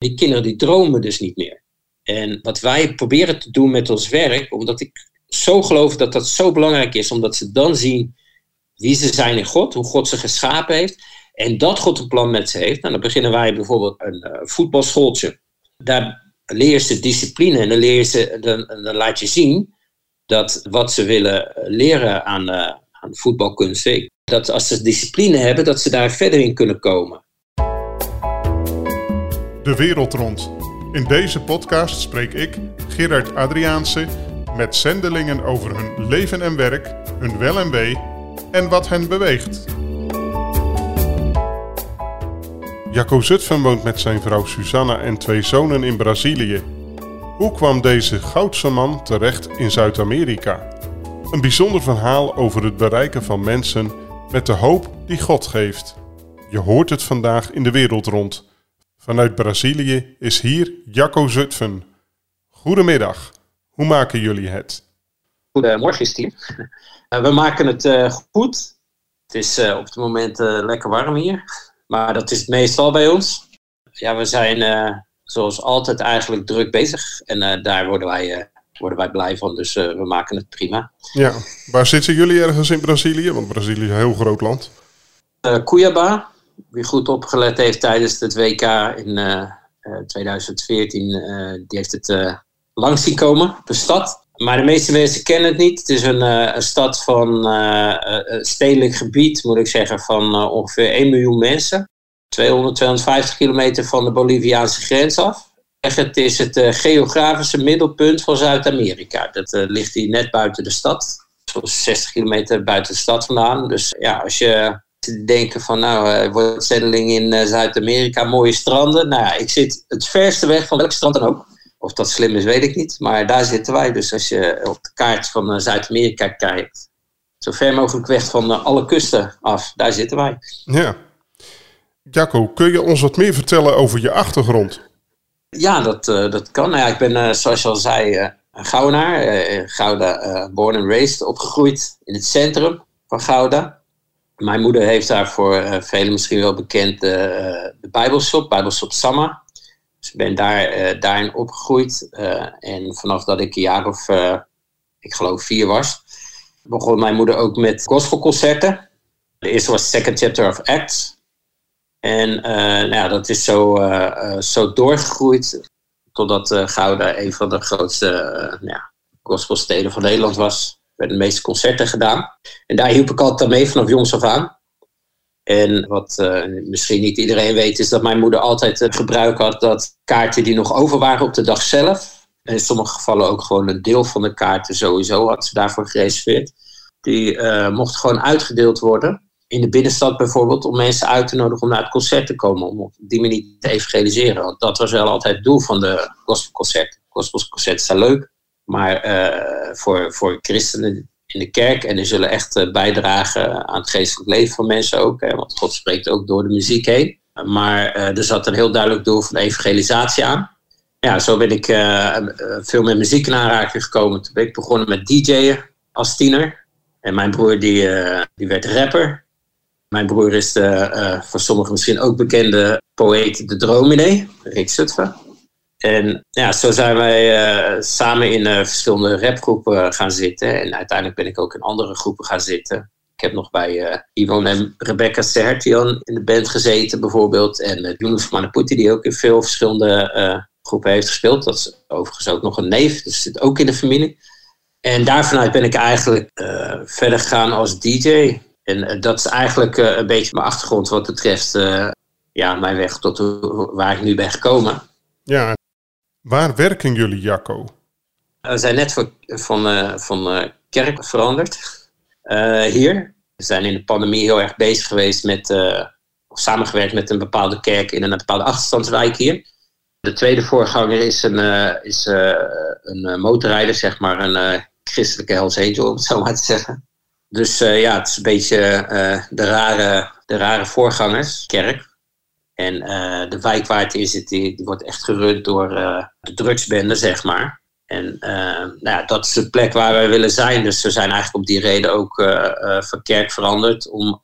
Die kinderen die dromen dus niet meer. En wat wij proberen te doen met ons werk, omdat ik zo geloof dat dat zo belangrijk is, omdat ze dan zien wie ze zijn in God, hoe God ze geschapen heeft. En dat God een plan met ze heeft. Nou, dan beginnen wij bijvoorbeeld een uh, voetbalschooltje. Daar leer ze discipline en dan, leer ze, dan, dan laat je zien dat wat ze willen leren aan, uh, aan voetbalkunst, dat als ze discipline hebben, dat ze daar verder in kunnen komen. De wereld rond. In deze podcast spreek ik, Gerard Adriaanse, met zendelingen over hun leven en werk, hun wel en wee en wat hen beweegt. Jacco Zutphen woont met zijn vrouw Susanna en twee zonen in Brazilië. Hoe kwam deze goudse man terecht in Zuid-Amerika? Een bijzonder verhaal over het bereiken van mensen met de hoop die God geeft. Je hoort het vandaag in de wereld rond. Vanuit Brazilië is hier Jacco Zutphen. Goedemiddag, hoe maken jullie het? Goedemorgen, Steve. Eh, we maken het uh, goed. Het is uh, op het moment lekker warm hier, maar dat is het meestal bij ons. Ja, we zijn zoals altijd eigenlijk druk bezig en daar worden wij, worden wij blij van, dus we maken het prima. Ja, waar zitten jullie ergens in Brazilië? Want Brazilië is een heel groot land. Cuiabá, wie goed opgelet heeft tijdens het WK in 2014, die heeft het langs zien komen, de stad. Maar de meeste mensen kennen het niet. Het is een, stad van een stedelijk gebied, moet ik zeggen, van ongeveer 1 miljoen mensen. 200, 250 kilometer van de Boliviaanse grens af. Het is het geografische middelpunt van Zuid-Amerika. Dat ligt hier net buiten de stad. Zo'n 60 kilometer buiten de stad vandaan. Dus ja, als je denkt van nou, wordt zendeling in Zuid-Amerika, mooie stranden. Nou ja, ik zit het verste weg van welk strand dan ook. Of dat slim is, weet ik niet. Maar daar zitten wij. Dus als je op de kaart van eh, Zuid-Amerika kijkt, zo ver mogelijk weg van eh, alle kusten af, daar zitten wij. Ja. Jacco, kun je ons wat meer vertellen over je achtergrond? Ja, dat, uh, dat kan. Nou ja, ik ben, zoals je al zei, uh, Goudenaar. Gouda, born and raised, opgegroeid in het centrum van Gouda. Mijn moeder heeft daar voor velen misschien wel bekend de Bijbelshop, Bijbelshop Samma. Dus ik ben daar, uh, daarin opgegroeid. En vanaf dat ik een jaar of, ik geloof vier was, begon mijn moeder ook met gospelconcerten. De eerste was Second Chapter of Acts. En nou ja, dat is zo, zo doorgegroeid totdat Gouda een van de grootste nou ja, gospelsteden van Nederland was. Werden de meeste concerten gedaan. En daar hielp ik altijd mee vanaf jongs af aan. En wat uh, misschien niet iedereen weet, is dat mijn moeder altijd het gebruik had dat kaarten die nog over waren op de dag zelf, en in sommige gevallen ook gewoon een deel van de kaarten sowieso had ze daarvoor gereserveerd, die uh, mochten gewoon uitgedeeld worden. In de binnenstad bijvoorbeeld, om mensen uit te nodigen om naar het concert te komen, om op die manier te evangeliseren. Want dat was wel altijd het doel van de gospelconcerten. Gospelconcerten zijn leuk, maar uh, voor, voor christenen in de kerk. En die zullen echt eh, bijdragen aan het geestelijk leven van mensen ook. Hè, want God spreekt ook door de muziek heen. Maar uh, er zat een heel duidelijk doel van evangelisatie aan. Ja, zo ben ik veel met muziek in aanraking gekomen. Toen ben ik begonnen met DJ'en als tiener. En mijn broer die, die werd rapper. Mijn broer is de, voor sommigen misschien ook bekende poëet De Dromine, Rick Zutphen. En ja, zo zijn wij uh, samen in uh, verschillende rapgroepen gaan zitten. En uiteindelijk ben ik ook in andere groepen gaan zitten. Ik heb nog bij uh, en Rebecca Sertion in de band gezeten bijvoorbeeld. En uh, Yunus Manaputi die ook in veel verschillende groepen heeft gespeeld. Dat is overigens ook nog een neef, dus zit ook in de familie. En daarvanuit ben ik eigenlijk verder gegaan als DJ. En dat is eigenlijk een beetje mijn achtergrond wat betreft ja, mijn weg tot waar ik nu ben gekomen. Ja, Waar werken jullie, Jacco? We zijn net van, van, uh, van uh, kerk veranderd uh, hier. We zijn in de pandemie heel erg bezig geweest met, of samengewerkt met een bepaalde kerk in een bepaalde achterstandswijk hier. De tweede voorganger is een, is, een motorrijder, zeg maar, een christelijke Hells om het zo maar te zeggen. Dus ja, het is een beetje de, rare, de rare voorgangerskerk. En uh, de wijk waar het in zit, die, die wordt echt gerund door uh, de drugsbende, zeg maar. En uh, nou ja, dat is de plek waar wij willen zijn. Dus we zijn eigenlijk op die reden ook van kerk veranderd om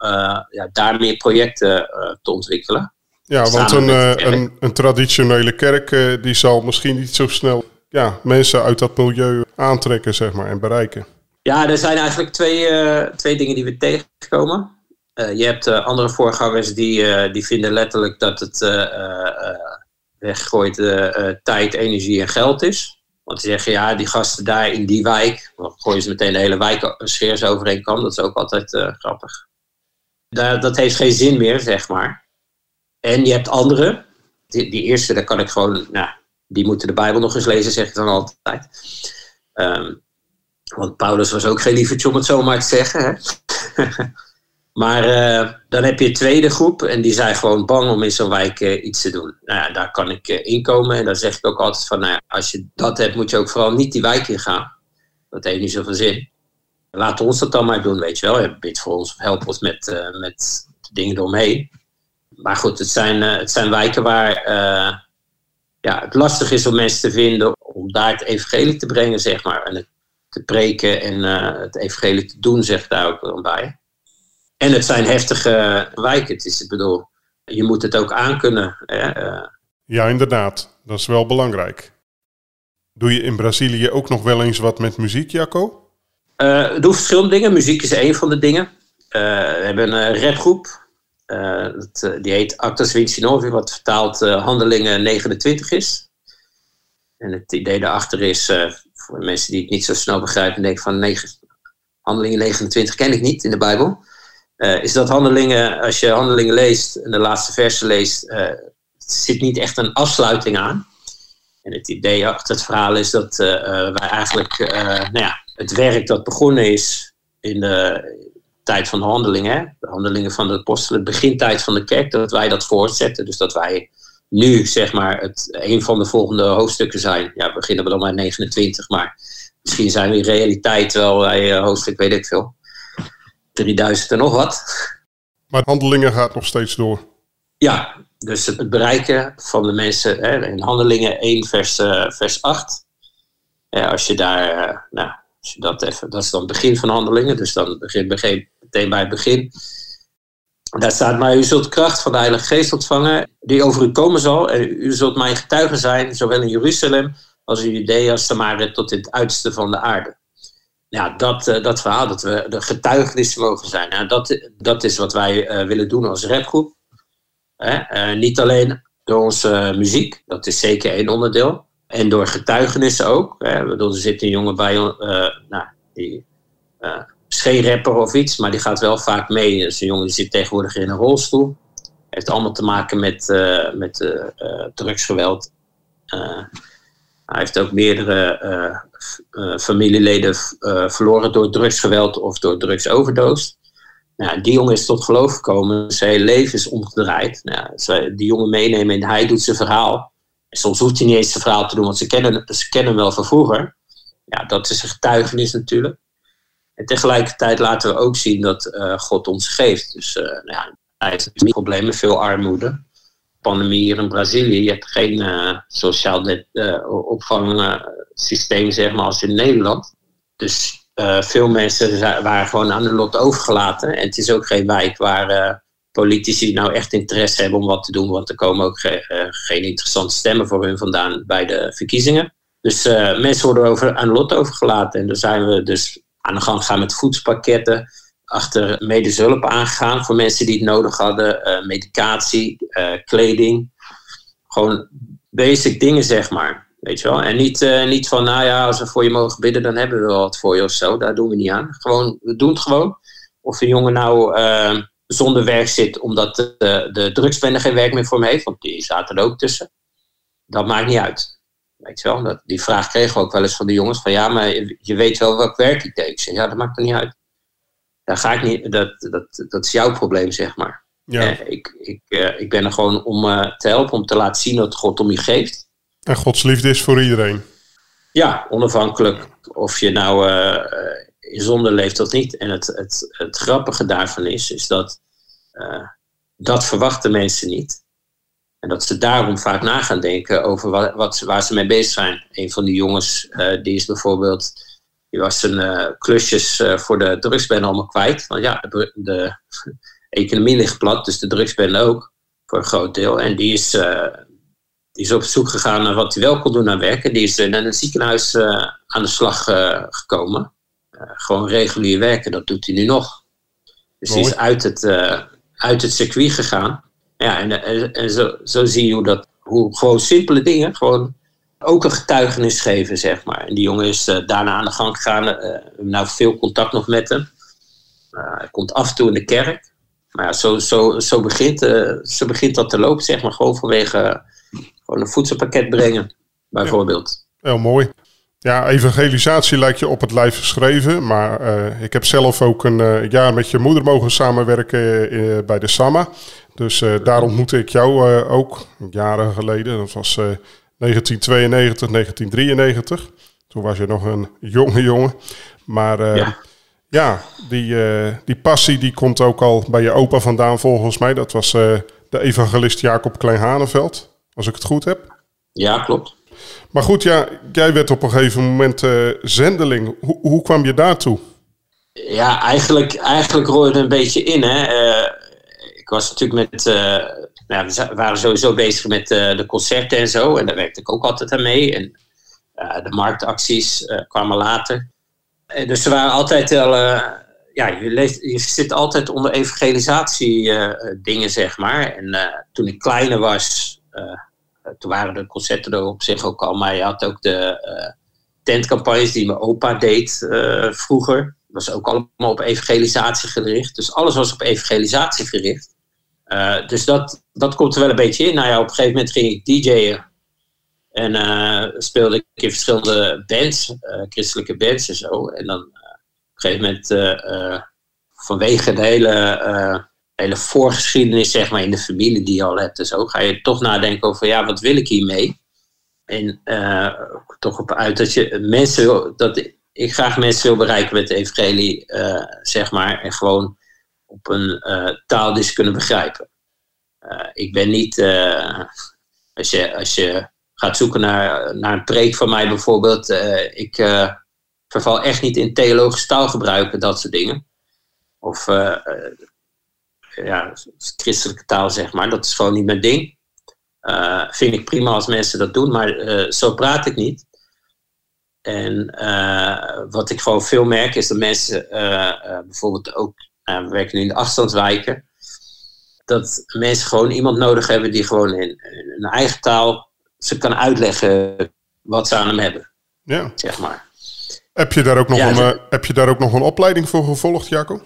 ja, daar meer projecten te ontwikkelen. Ja, want een, een, een, traditionele kerk die zal misschien niet zo snel ja, mensen uit dat milieu aantrekken zeg maar, en bereiken. Ja, er zijn eigenlijk twee, twee dingen die we tegenkomen. Je hebt andere voorgangers die, die vinden letterlijk dat het weggegooid tijd, energie en geld is. Want die zeggen, ja, die gasten daar in die wijk, dan gooien ze meteen de hele wijk scheers overheen kan. Dat is ook altijd grappig. Daar, dat heeft geen zin meer, zeg maar. En je hebt andere. Die, die eerste, daar kan ik gewoon, nou, die moeten de Bijbel nog eens lezen, zeg ik dan altijd. Ehm, want Paulus was ook geen lievertje om het zo maar te zeggen. Hè? Maar uh, dan heb je een tweede groep en die zijn gewoon bang om in zo'n wijk uh, iets te doen. Nou ja, daar kan ik uh, inkomen en dan zeg ik ook altijd van, nou als je dat hebt, moet je ook vooral niet die wijk in gaan. Dat heeft niet zoveel zin. Laat ons dat dan maar doen, weet je wel. Bid voor ons, help ons met, met dingen eromheen. Maar goed, het zijn, het zijn wijken waar ja, het lastig is om mensen te vinden om daar het evangelie te brengen, zeg maar. En het te preken en het evangelie te doen, zegt daar ook wel bij. En het zijn heftige wijken. Het is, ik bedoel, je moet het ook aankunnen. Hè? Eh, ja, inderdaad. Dat is wel belangrijk. Doe je in Brazilië ook nog wel eens wat met muziek, Jacco? Uh, doe verschillende dingen. Muziek is een van de dingen. Uh, we hebben een rapgroep. Dat, die heet Actas Vincinovi, wat vertaald Handelingen 29 is. En het idee daarachter is, voor mensen die het niet zo snel begrijpen, denken van 9, Handelingen 29 ken ik niet in de Bijbel. Uh, is dat handelingen, als je handelingen leest en de laatste versen leest, uh, zit niet echt een afsluiting aan. En het idee achter het verhaal is dat uh, wij eigenlijk nou ja, het werk dat begonnen is in de tijd van de handelingen, de handelingen van de apostelen, de begintijd van de kerk, dat wij dat voortzetten. Dus dat wij nu zeg maar het, een van de volgende hoofdstukken zijn. Ja, beginnen we dan maar 29, maar misschien zijn we in realiteit wel bij hoofdstuk weet ik veel. 3000 en nog wat. Maar handelingen gaat nog steeds door. Ja, dus het bereiken van de mensen hè, in handelingen 1 vers, uh, vers 8. als je daar, uh, nou, als je dat even, dat is dan het begin van handelingen, dus dan begin, begin meteen bij het begin. Daar staat, maar u zult kracht van de Heilige Geest ontvangen, die over u komen zal. En u zult mijn getuigen zijn, zowel in Jeruzalem als in Judea, Samaria, tot in het uiterste van de aarde ja, dat, uh, dat verhaal, dat we de getuigenissen mogen zijn. Ja, dat, dat is wat wij uh, willen doen als rapgroep. Uh, niet alleen door onze muziek, dat is zeker één onderdeel. En door getuigenissen ook. Hè. Bedoel, er zit een jongen bij, nou, die geen rapper of iets, maar die gaat wel vaak mee. Een jongen die zit tegenwoordig in een rolstoel. Heeft allemaal te maken met, met drugsgeweld. Hij heeft ook meerdere familieleden uh, verloren door drugsgeweld of door drugsoverdoos. Nou, die jongen is tot geloof gekomen, zijn leven is omgedraaid. Nou, die jongen meenemen en hij doet zijn verhaal. Soms hoeft hij niet eens zijn verhaal te doen, want ze kennen, hem wel van vroeger. Ja, dat is een getuigenis natuurlijk. En tegelijkertijd laten we ook zien dat God ons geeft. Dus nou ja, hij heeft problemen, veel armoede pandemie hier in Brazilië. Je hebt geen uh, sociaal uh, opvangsysteem, zeg maar, als in Nederland. Dus uh, veel mensen waren gewoon aan de lot overgelaten. En het is ook geen wijk waar politici nou echt interesse hebben om wat te doen. Want er komen ook ge geen interessante stemmen voor hun vandaan bij de verkiezingen. Dus mensen worden over, aan lot overgelaten. En dan zijn we dus aan de gang gaan met voedselpakketten achter medisch hulp aangegaan voor mensen die het nodig hadden. Uh, medicatie, uh, kleding. Gewoon basic dingen, zeg maar. Weet je wel? En niet, uh, niet van, nou ja, als we voor je mogen bidden, dan hebben we wel wat voor je of zo. Daar doen we niet aan. Gewoon, we doen het gewoon. Of een jongen nou zonder werk zit omdat de, de drugsbende geen werk meer voor hem heeft, want die zaten er ook tussen. Dat maakt niet uit. Weet je wel? Die vraag kregen we ook wel eens van de jongens: van ja, maar je, weet wel welk werk ik deed. ja, dat maakt er niet uit daar ga ik niet, dat, dat, dat is jouw probleem, zeg maar. Ja. Eh, ik, ik, uh, ik ben er gewoon om uh, te helpen, om te laten zien dat God om je geeft. En Gods liefde is voor iedereen. Ja, onafhankelijk of je nou in zonde leeft of niet. En het, het, het grappige daarvan is, is dat dat verwachten mensen niet. En dat ze daarom vaak na gaan denken over wat, wat, waar ze mee bezig zijn. Een van die jongens, die is bijvoorbeeld die was zijn uh, klusjes uh, voor de drugsbende allemaal kwijt. Want ja, de, de, economie ligt plat, dus de drugsbende ook. Voor een groot deel. En die is, die is op zoek gegaan naar wat hij wel kon doen aan werken. Die is in een ziekenhuis aan de slag gekomen. gewoon regulier werken, dat doet hij nu nog. Dus hij is uit het, uit het circuit gegaan. Ja, en, en, en zo, zo zie je hoe dat, hoe gewoon simpele dingen, gewoon ook een getuigenis geven, zeg maar. En die jongen is uh, daarna aan de gang gegaan. Hebben nou veel contact nog met hem. Uh, hij komt af en toe in de kerk. Maar ja, zo, zo, zo, begint, zo begint dat te lopen, zeg maar. Gewoon vanwege gewoon een voedselpakket brengen, bijvoorbeeld. Heel mooi. Ja, evangelisatie lijkt je op het lijf geschreven. Maar ik heb zelf ook een jaar met je moeder mogen samenwerken bij de SAMA. Dus daar ontmoette ik jou ook, jaren geleden. Dat was 1992, 1993. Toen was je nog een jonge jongen. Maar uh, ja. ja, die, uh, die passie die komt ook al bij je opa vandaan volgens mij. Dat was uh, de evangelist Jacob Klein-Haneveld, als ik het goed heb. Ja, klopt. Maar goed, ja, jij werd op een gegeven moment zendeling. Hoe, hoe kwam je daartoe? Ja, eigenlijk, eigenlijk rolde een beetje in. Hè. Ik was natuurlijk met nou, we waren sowieso bezig met uh, de concerten en zo. En daar werkte ik ook altijd aan mee. En uh, de marktacties kwamen later. dus ze waren altijd wel. ja, je, je zit altijd onder evangelisatie dingen, zeg maar. En toen ik kleiner was, toen waren de concerten er op zich ook al. Maar je had ook de tentcampagnes die mijn opa deed vroeger. Dat was ook allemaal op evangelisatie gericht. Dus alles was op evangelisatie gericht. Uh, dus dat, dat komt er wel een beetje in. Nou ja, op een gegeven moment ging ik DJ'en. En uh, speelde ik in verschillende bands, uh, christelijke bands en zo. En dan op een gegeven moment, vanwege de hele, hele voorgeschiedenis zeg maar, in de familie die je al hebt en zo, ga je toch nadenken over, ja, wat wil ik hiermee? En toch op uit dat je mensen dat ik graag mensen wil bereiken met de evangelie, zeg maar. En gewoon op een uh, taal die ze kunnen begrijpen. Uh, ik ben niet, uh, als, je, als je gaat zoeken naar, naar een preek van mij bijvoorbeeld, ik verval echt niet in theologisch taalgebruik dat soort dingen. Of ja, christelijke taal zeg maar, dat is gewoon niet mijn ding. vind ik prima als mensen dat doen, maar zo praat ik niet. En wat ik gewoon veel merk is dat mensen bijvoorbeeld ook we werken nu in de afstandswijken, dat mensen gewoon iemand nodig hebben die gewoon in, hun eigen taal ze kan uitleggen wat ze aan hem hebben. Ja. Zeg maar. Heb je daar ook nog, een, uh, heb je daar ook nog een opleiding voor gevolgd, Jaco?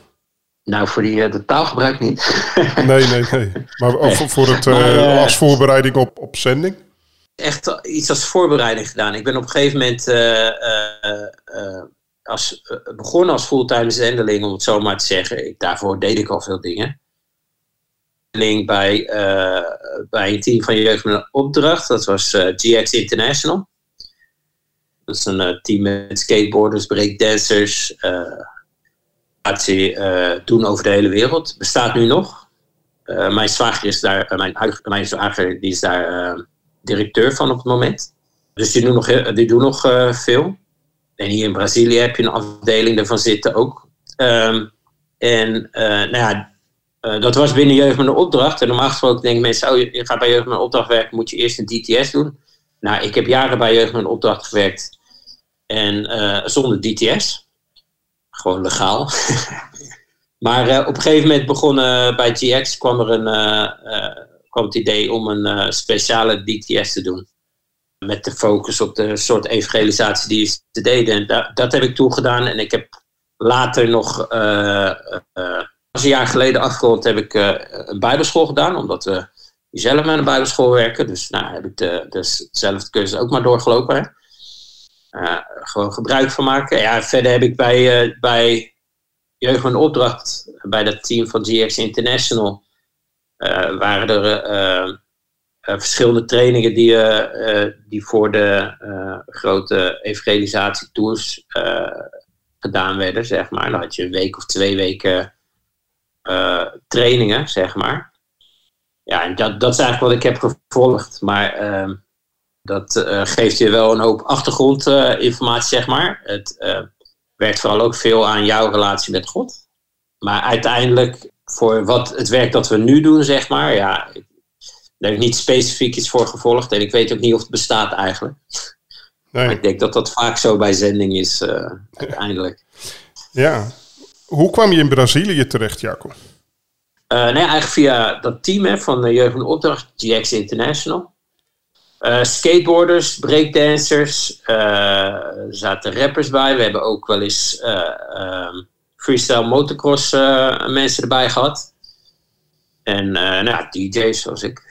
Nou, voor die, uh, de taalgebruik niet. nee, nee, nee. Maar nee. voor het, maar, uh, als voorbereiding op, op zending? Echt iets als voorbereiding gedaan. Ik ben op een gegeven moment als, uh, begonnen als fulltime zendeling, om het zo maar te zeggen. Daarvoor deed ik al veel dingen. Bij, uh, bij een team van Jeugd met een Opdracht, dat was uh, GX International. Dat is een team met skateboarders, breakdancers. dat ze doen over de hele wereld. Bestaat nu nog. mijn zwager is daar, mijn, mijn zwager die is daar directeur van op het moment. Dus die doen nog, die doen nog veel. En hier in Brazilië heb je een afdeling daarvan zitten ook. Um, en uh, nou ja, uh, dat was binnen Jeugd met een opdracht. En normaal gesproken denken mensen, oh, je gaat bij Jeugd met opdracht werken, moet je eerst een DTS doen. Nou, ik heb jaren bij Jeugd met opdracht gewerkt. En uh, zonder DTS. Gewoon legaal. maar op een gegeven moment begonnen bij GX kwam er een, kwam het idee om een speciale DTS te doen met de focus op de soort evangelisatie die ze deden. En dat, heb ik toegedaan. En ik heb later nog, uh, uh, een jaar geleden afgerond, heb ik uh, een bijbelschool gedaan. Omdat we zelf met een bijbelschool werken. Dus nou heb ik de, dus dezelfde cursus ook maar doorgelopen. gewoon gebruik van maken. Ja, verder heb ik bij, bij Jeugd en Opdracht, bij dat team van GX International, waren er verschillende trainingen die, uh, die voor de grote evangelisatietours gedaan werden, zeg maar. Dan had je een week of twee weken trainingen, zeg maar. Ja, en dat, dat is eigenlijk wat ik heb gevolgd. Maar ehm, dat geeft je wel een hoop achtergrondinformatie, zeg maar. Het werkt vooral ook veel aan jouw relatie met God. Maar uiteindelijk, voor wat het werk dat we nu doen, zeg maar, ja, Daar heb ik niet specifiek iets voor gevolgd en ik weet ook niet of het bestaat eigenlijk. Nee. Maar ik denk dat dat vaak zo bij zending is, uh, uiteindelijk. Ja. Hoe kwam je in Brazilië terecht, Jacob? Uh, nee, eigenlijk via dat team hè, van de Jeugd Opdracht, GX International. Uh, skateboarders, breakdancers, er zaten rappers bij. We hebben ook wel eens ehm, freestyle motocross mensen erbij gehad. En nou, DJ's zoals ik.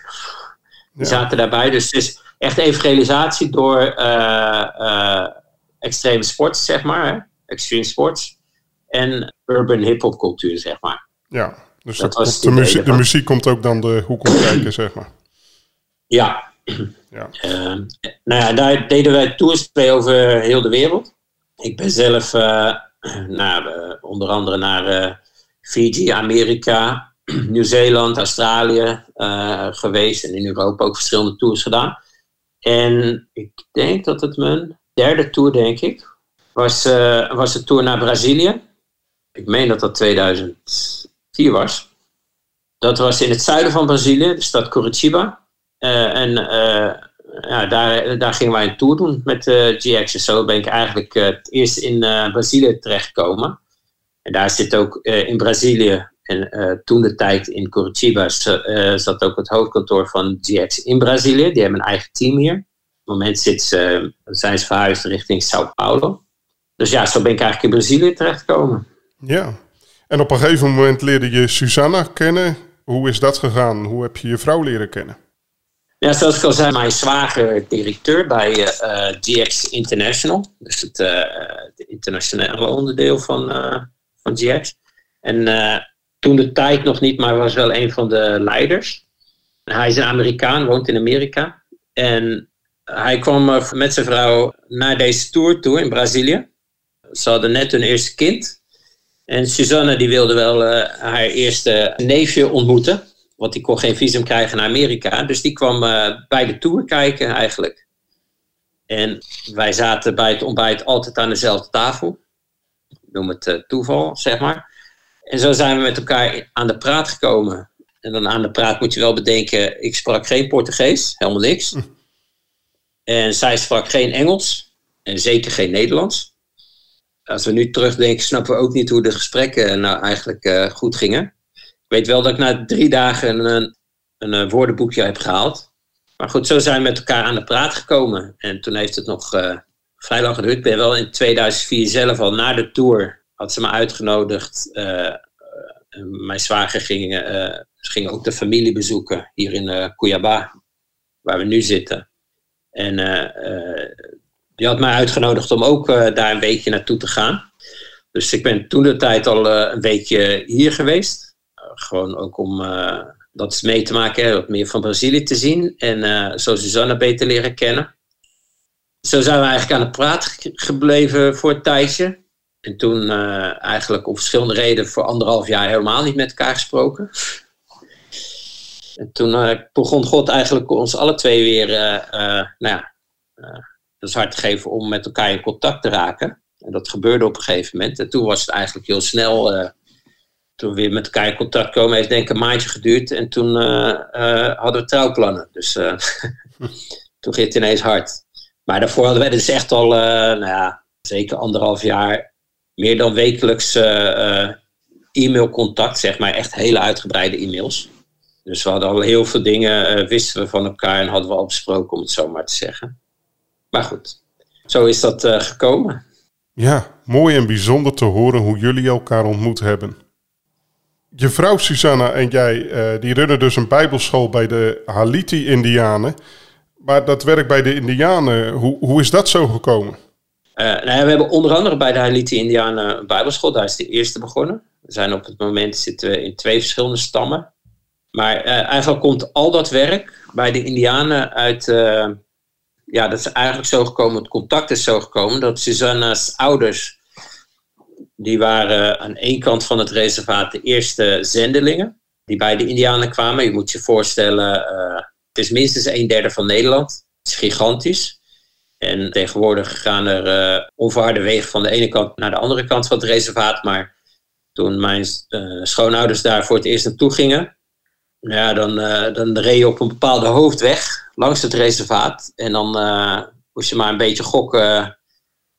Die zaten daarbij. Dus het is echt evangelisatie door extreme sports, zeg maar. Hè? Extreme sports. En urban hip-hop cultuur, zeg maar. Ja, dus dat de, muziek, de muziek komt ook dan de hoek om kijken, zeg maar. Ja. ja. Uh, nou ja, daar deden wij tours mee over heel de wereld. Ik ben zelf uh, nou, onder andere naar Fiji, Amerika, Nieuw-Zeeland, Australië geweest. En in Europa ook verschillende tours gedaan. En ik denk dat het mijn derde tour, denk ik, was, was de tour naar Brazilië ik meen dat dat 2004 was. Dat was in het zuiden van Brazilië, de stad Curitiba. Uh, en ja, daar, daar gingen wij een tour doen met GX. En zo ben ik eigenlijk het eerst in Brazilië terechtgekomen. En daar zit ook in Brazilië, en toen de tijd in Curitiba, zat ook het hoofdkantoor van GX in Brazilië. Die hebben een eigen team hier. Op het moment zit ze, zijn ze verhuisd richting Sao Paulo. Dus ja, zo ben ik eigenlijk in Brazilië terechtgekomen. Ja, en op een gegeven moment leerde je Susanna kennen. Hoe is dat gegaan? Hoe heb je je vrouw leren kennen? Ja, zoals ik al zei, mijn zwager directeur bij uh, eh, eh, GX International. Dus het, uh, internationale onderdeel van, uh, van GX. En toen de tijd nog niet, maar was wel een van de leiders. Hij is een Amerikaan, woont in Amerika. En hij kwam met zijn vrouw naar deze tour toe in Brazilië. Ze hadden net hun eerste kind. En Susanne die wilde wel uh, haar eerste neefje ontmoeten. Want die kon geen visum krijgen naar Amerika. Dus die kwam uh, bij de tour kijken eigenlijk. En wij zaten bij het ontbijt altijd aan dezelfde tafel. Ik noem het toeval, zeg maar. En zo zijn we met elkaar aan de praat gekomen. En dan aan de praat moet je wel bedenken, ik sprak geen Portugees, helemaal niks. Hm. En zij sprak geen Engels en zeker geen Nederlands als we nu terugdenken, snappen we ook niet hoe de gesprekken nou eigenlijk uh, goed gingen. Ik weet wel dat ik na drie dagen een, een, een, woordenboekje heb gehaald. Maar goed, zo zijn we met elkaar aan de praat gekomen. En toen heeft het nog uh, vrij lang geduurd. Ik ben wel in 2004 zelf al na de tour, had ze me uitgenodigd. Uh, mijn zwager ging, ging ook de familie bezoeken hier in uh, Cuiabá, waar we nu zitten. En die had mij uitgenodigd om ook uh, daar een weekje naartoe te gaan. Dus ik ben toen de tijd al uh, een weekje hier geweest. Uh, gewoon ook om dat mee te maken, wat meer van Brazilië te zien. En zo Susanne beter leren kennen. Zo zijn we eigenlijk aan het praat gebleven voor een tijdje. En toen eigenlijk om verschillende redenen voor anderhalf jaar helemaal niet met elkaar gesproken. En toen begon God eigenlijk ons alle twee weer, nou ja, is hard te geven om met elkaar in contact te raken. En dat gebeurde op een gegeven moment. En toen was het eigenlijk heel snel. Uh, toen we weer met elkaar in contact komen, heeft denk ik een maandje geduurd. En toen uh, uh, hadden we trouwplannen. Dus toen ging het ineens hard. Maar daarvoor hadden we dus echt al, nou ja, zeker anderhalf jaar, meer dan wekelijks e-mailcontact, zeg maar. Echt hele uitgebreide e-mails. Dus we hadden al heel veel dingen, wisten we van elkaar en hadden we al besproken, om het zo maar te zeggen. Maar goed, zo is dat gekomen. Ja, mooi en bijzonder te horen hoe jullie elkaar ontmoet hebben. Je vrouw Susanna en jij, die runnen dus een bijbelschool bij de Haliti-Indianen. Maar dat werk bij de Indianen, hoe, hoe is dat zo gekomen? Uh, nou we hebben onder andere bij de Haliti-Indianen een bijbelschool. Daar is de eerste begonnen. We zijn op het moment zitten we in twee verschillende stammen. Maar eigenlijk komt al dat werk bij de Indianen uit ja, dat is eigenlijk zo gekomen, het contact is zo gekomen, dat Susanna's ouders, die waren aan één kant van het reservaat de eerste zendelingen, die bij de Indianen kwamen. Je moet je voorstellen, het is minstens een derde van Nederland. Het is gigantisch. En tegenwoordig gaan er uh, onverharde wegen van de ene kant naar de andere kant van het reservaat. Maar toen mijn uh, schoonouders daar voor het eerst naartoe gingen, ja, dan, dan reed je op een bepaalde hoofdweg langs het reservaat. En dan moest je maar een beetje gokken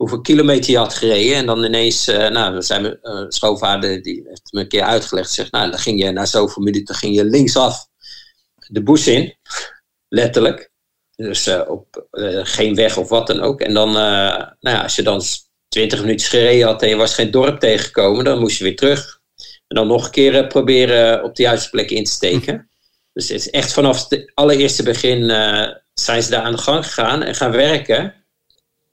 hoeveel kilometer je had gereden. En dan ineens, uh, nou, dan zijn mijn uh, schoonvader, die heeft me een keer uitgelegd, zegt, nou, dan ging je na zoveel minuten ging je linksaf de bos in, letterlijk. Dus uh, op geen weg of wat dan ook. En dan, nou ja, als je dan 20 minuten gereden had en je was geen dorp tegengekomen, dan moest je weer terug. En dan nog een keer proberen op de juiste plek in te steken. Dus het is echt vanaf het allereerste begin zijn ze daar aan de gang gegaan en gaan werken.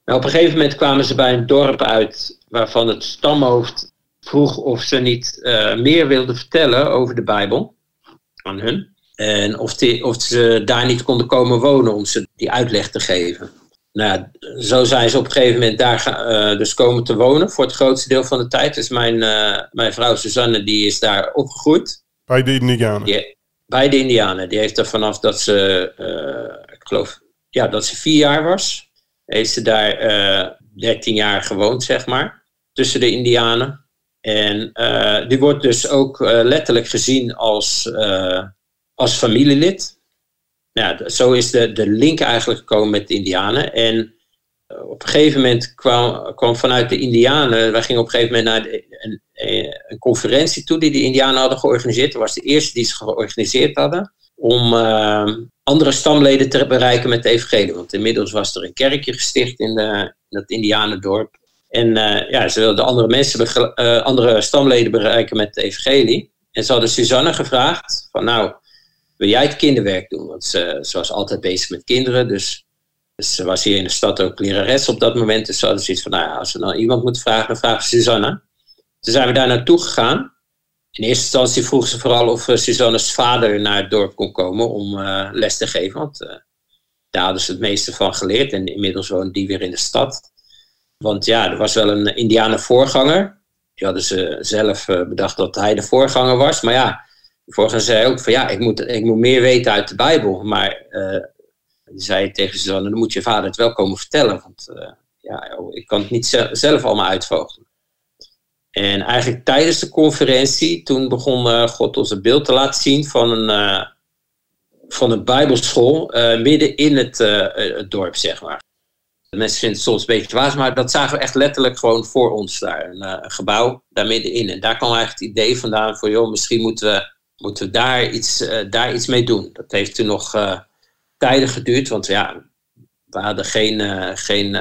Nou, op een gegeven moment kwamen ze bij een dorp uit waarvan het stamhoofd vroeg of ze niet meer wilden vertellen over de Bijbel aan hun. En of, die, of ze daar niet konden komen wonen om ze die uitleg te geven. Nou, zo zijn ze op een gegeven moment daar uh, dus komen te wonen voor het grootste deel van de tijd. Dus mijn, uh, mijn vrouw Suzanne die is daar opgegroeid. Bij de Indianen? Die, bij de Indianen. Die heeft er vanaf dat ze, ik geloof, ja, dat ze vier jaar was heeft ze daar eh, 13 jaar gewoond, zeg maar, tussen de Indianen. En die wordt dus ook letterlijk gezien als, als familielid. Ja, zo is de, de link eigenlijk gekomen met de Indianen. En op een gegeven moment kwam, kwam vanuit de Indianen, wij gingen op een gegeven moment naar de, een, conferentie toe die de Indianen hadden georganiseerd. Dat was de eerste die ze georganiseerd hadden. Om andere stamleden te bereiken met de evangelie. Want inmiddels was er een kerkje gesticht in, de, in dat Indianendorp. En ja, ze wilden andere mensen, andere stamleden bereiken met de evangelie. En ze hadden Suzanne gevraagd van nou, wil jij het kinderwerk doen? Want ze, ze was altijd bezig met kinderen, dus, ze was hier in de stad ook lerares op dat moment. Dus ze hadden zoiets van, nou ja, als we dan iemand moeten vragen, dan vragen we Suzanne. Toen zijn we daar naartoe gegaan. In eerste instantie vroeg ze vooral of uh, Suzanne's vader naar het dorp kon komen om uh, les te geven. Want uh, daar hadden ze het meeste van geleerd. En inmiddels woont die weer in de stad. Want ja, er was wel een Indianen voorganger. Die hadden ze zelf bedacht dat hij de voorganger was. Maar ja, voorganger zei ook van ja, ik moet, ik moet meer weten uit de Bijbel. Maar die zei tegen Suzanne, dan moet je vader het wel komen vertellen. Want ja, ik kan het niet zelf allemaal uitvogelen. En eigenlijk tijdens de conferentie, toen begon uh, God ons een beeld te laten zien van een, uh, van een bijbelschool uh, midden in het, het, dorp, zeg maar. De mensen vinden het soms een beetje dwaas, maar dat zagen we echt letterlijk gewoon voor ons daar. Een, gebouw daar middenin. En daar kwam eigenlijk het idee vandaan van, joh, misschien moeten we, moeten we daar, iets, daar iets mee doen. Dat heeft toen nog tijden geduurd, want ja, we hadden geen, geen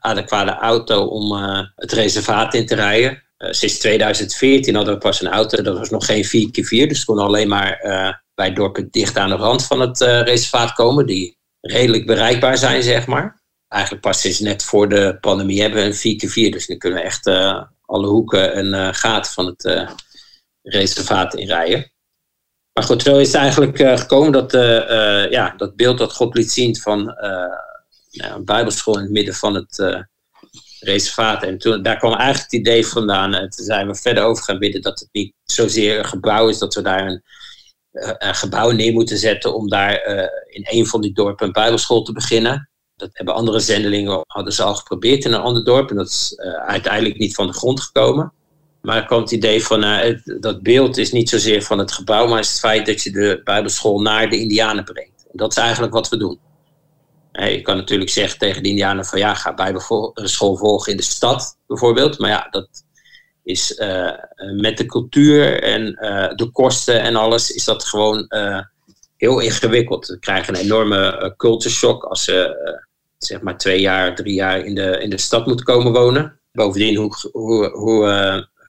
adequate auto om het reservaat in te rijden. Uh, sinds 2014 hadden we pas een auto, dat was nog geen 4x4, dus kon alleen maar uh, bij dorpen dicht aan de rand van het uh, reservaat komen, die redelijk bereikbaar zijn, zeg maar. Eigenlijk pas sinds net voor de pandemie hebben we een 4x4, dus nu kunnen we echt alle hoeken en gaten van het reservaat inrijden. Maar goed, zo is eigenlijk gekomen dat ja, dat beeld dat God liet zien van een bijbelschool in het midden van het reservaat. En toen, daar kwam eigenlijk het idee vandaan. En toen zijn we verder over gaan bidden dat het niet zozeer een gebouw is, dat we daar een, eh, een gebouw neer moeten zetten om daar in een van die dorpen een bijbelschool te beginnen. Dat hebben andere zendelingen hadden ze al geprobeerd in een ander dorp en dat is uiteindelijk niet van de grond gekomen. Maar er kwam het idee van, het, dat beeld is niet zozeer van het gebouw, maar is het feit dat je de bijbelschool naar de indianen brengt. En dat is eigenlijk wat we doen. Je kan natuurlijk zeggen tegen de Indianen van ja, ga bijbelschool volgen in de stad bijvoorbeeld. Maar ja, dat is uh, met de cultuur en uh, de kosten en alles is dat gewoon uh, heel ingewikkeld. We krijgen een enorme culture shock als ze zeg maar twee jaar, drie jaar in de, in de stad moeten komen wonen. Bovendien, hoe, hoe, hoe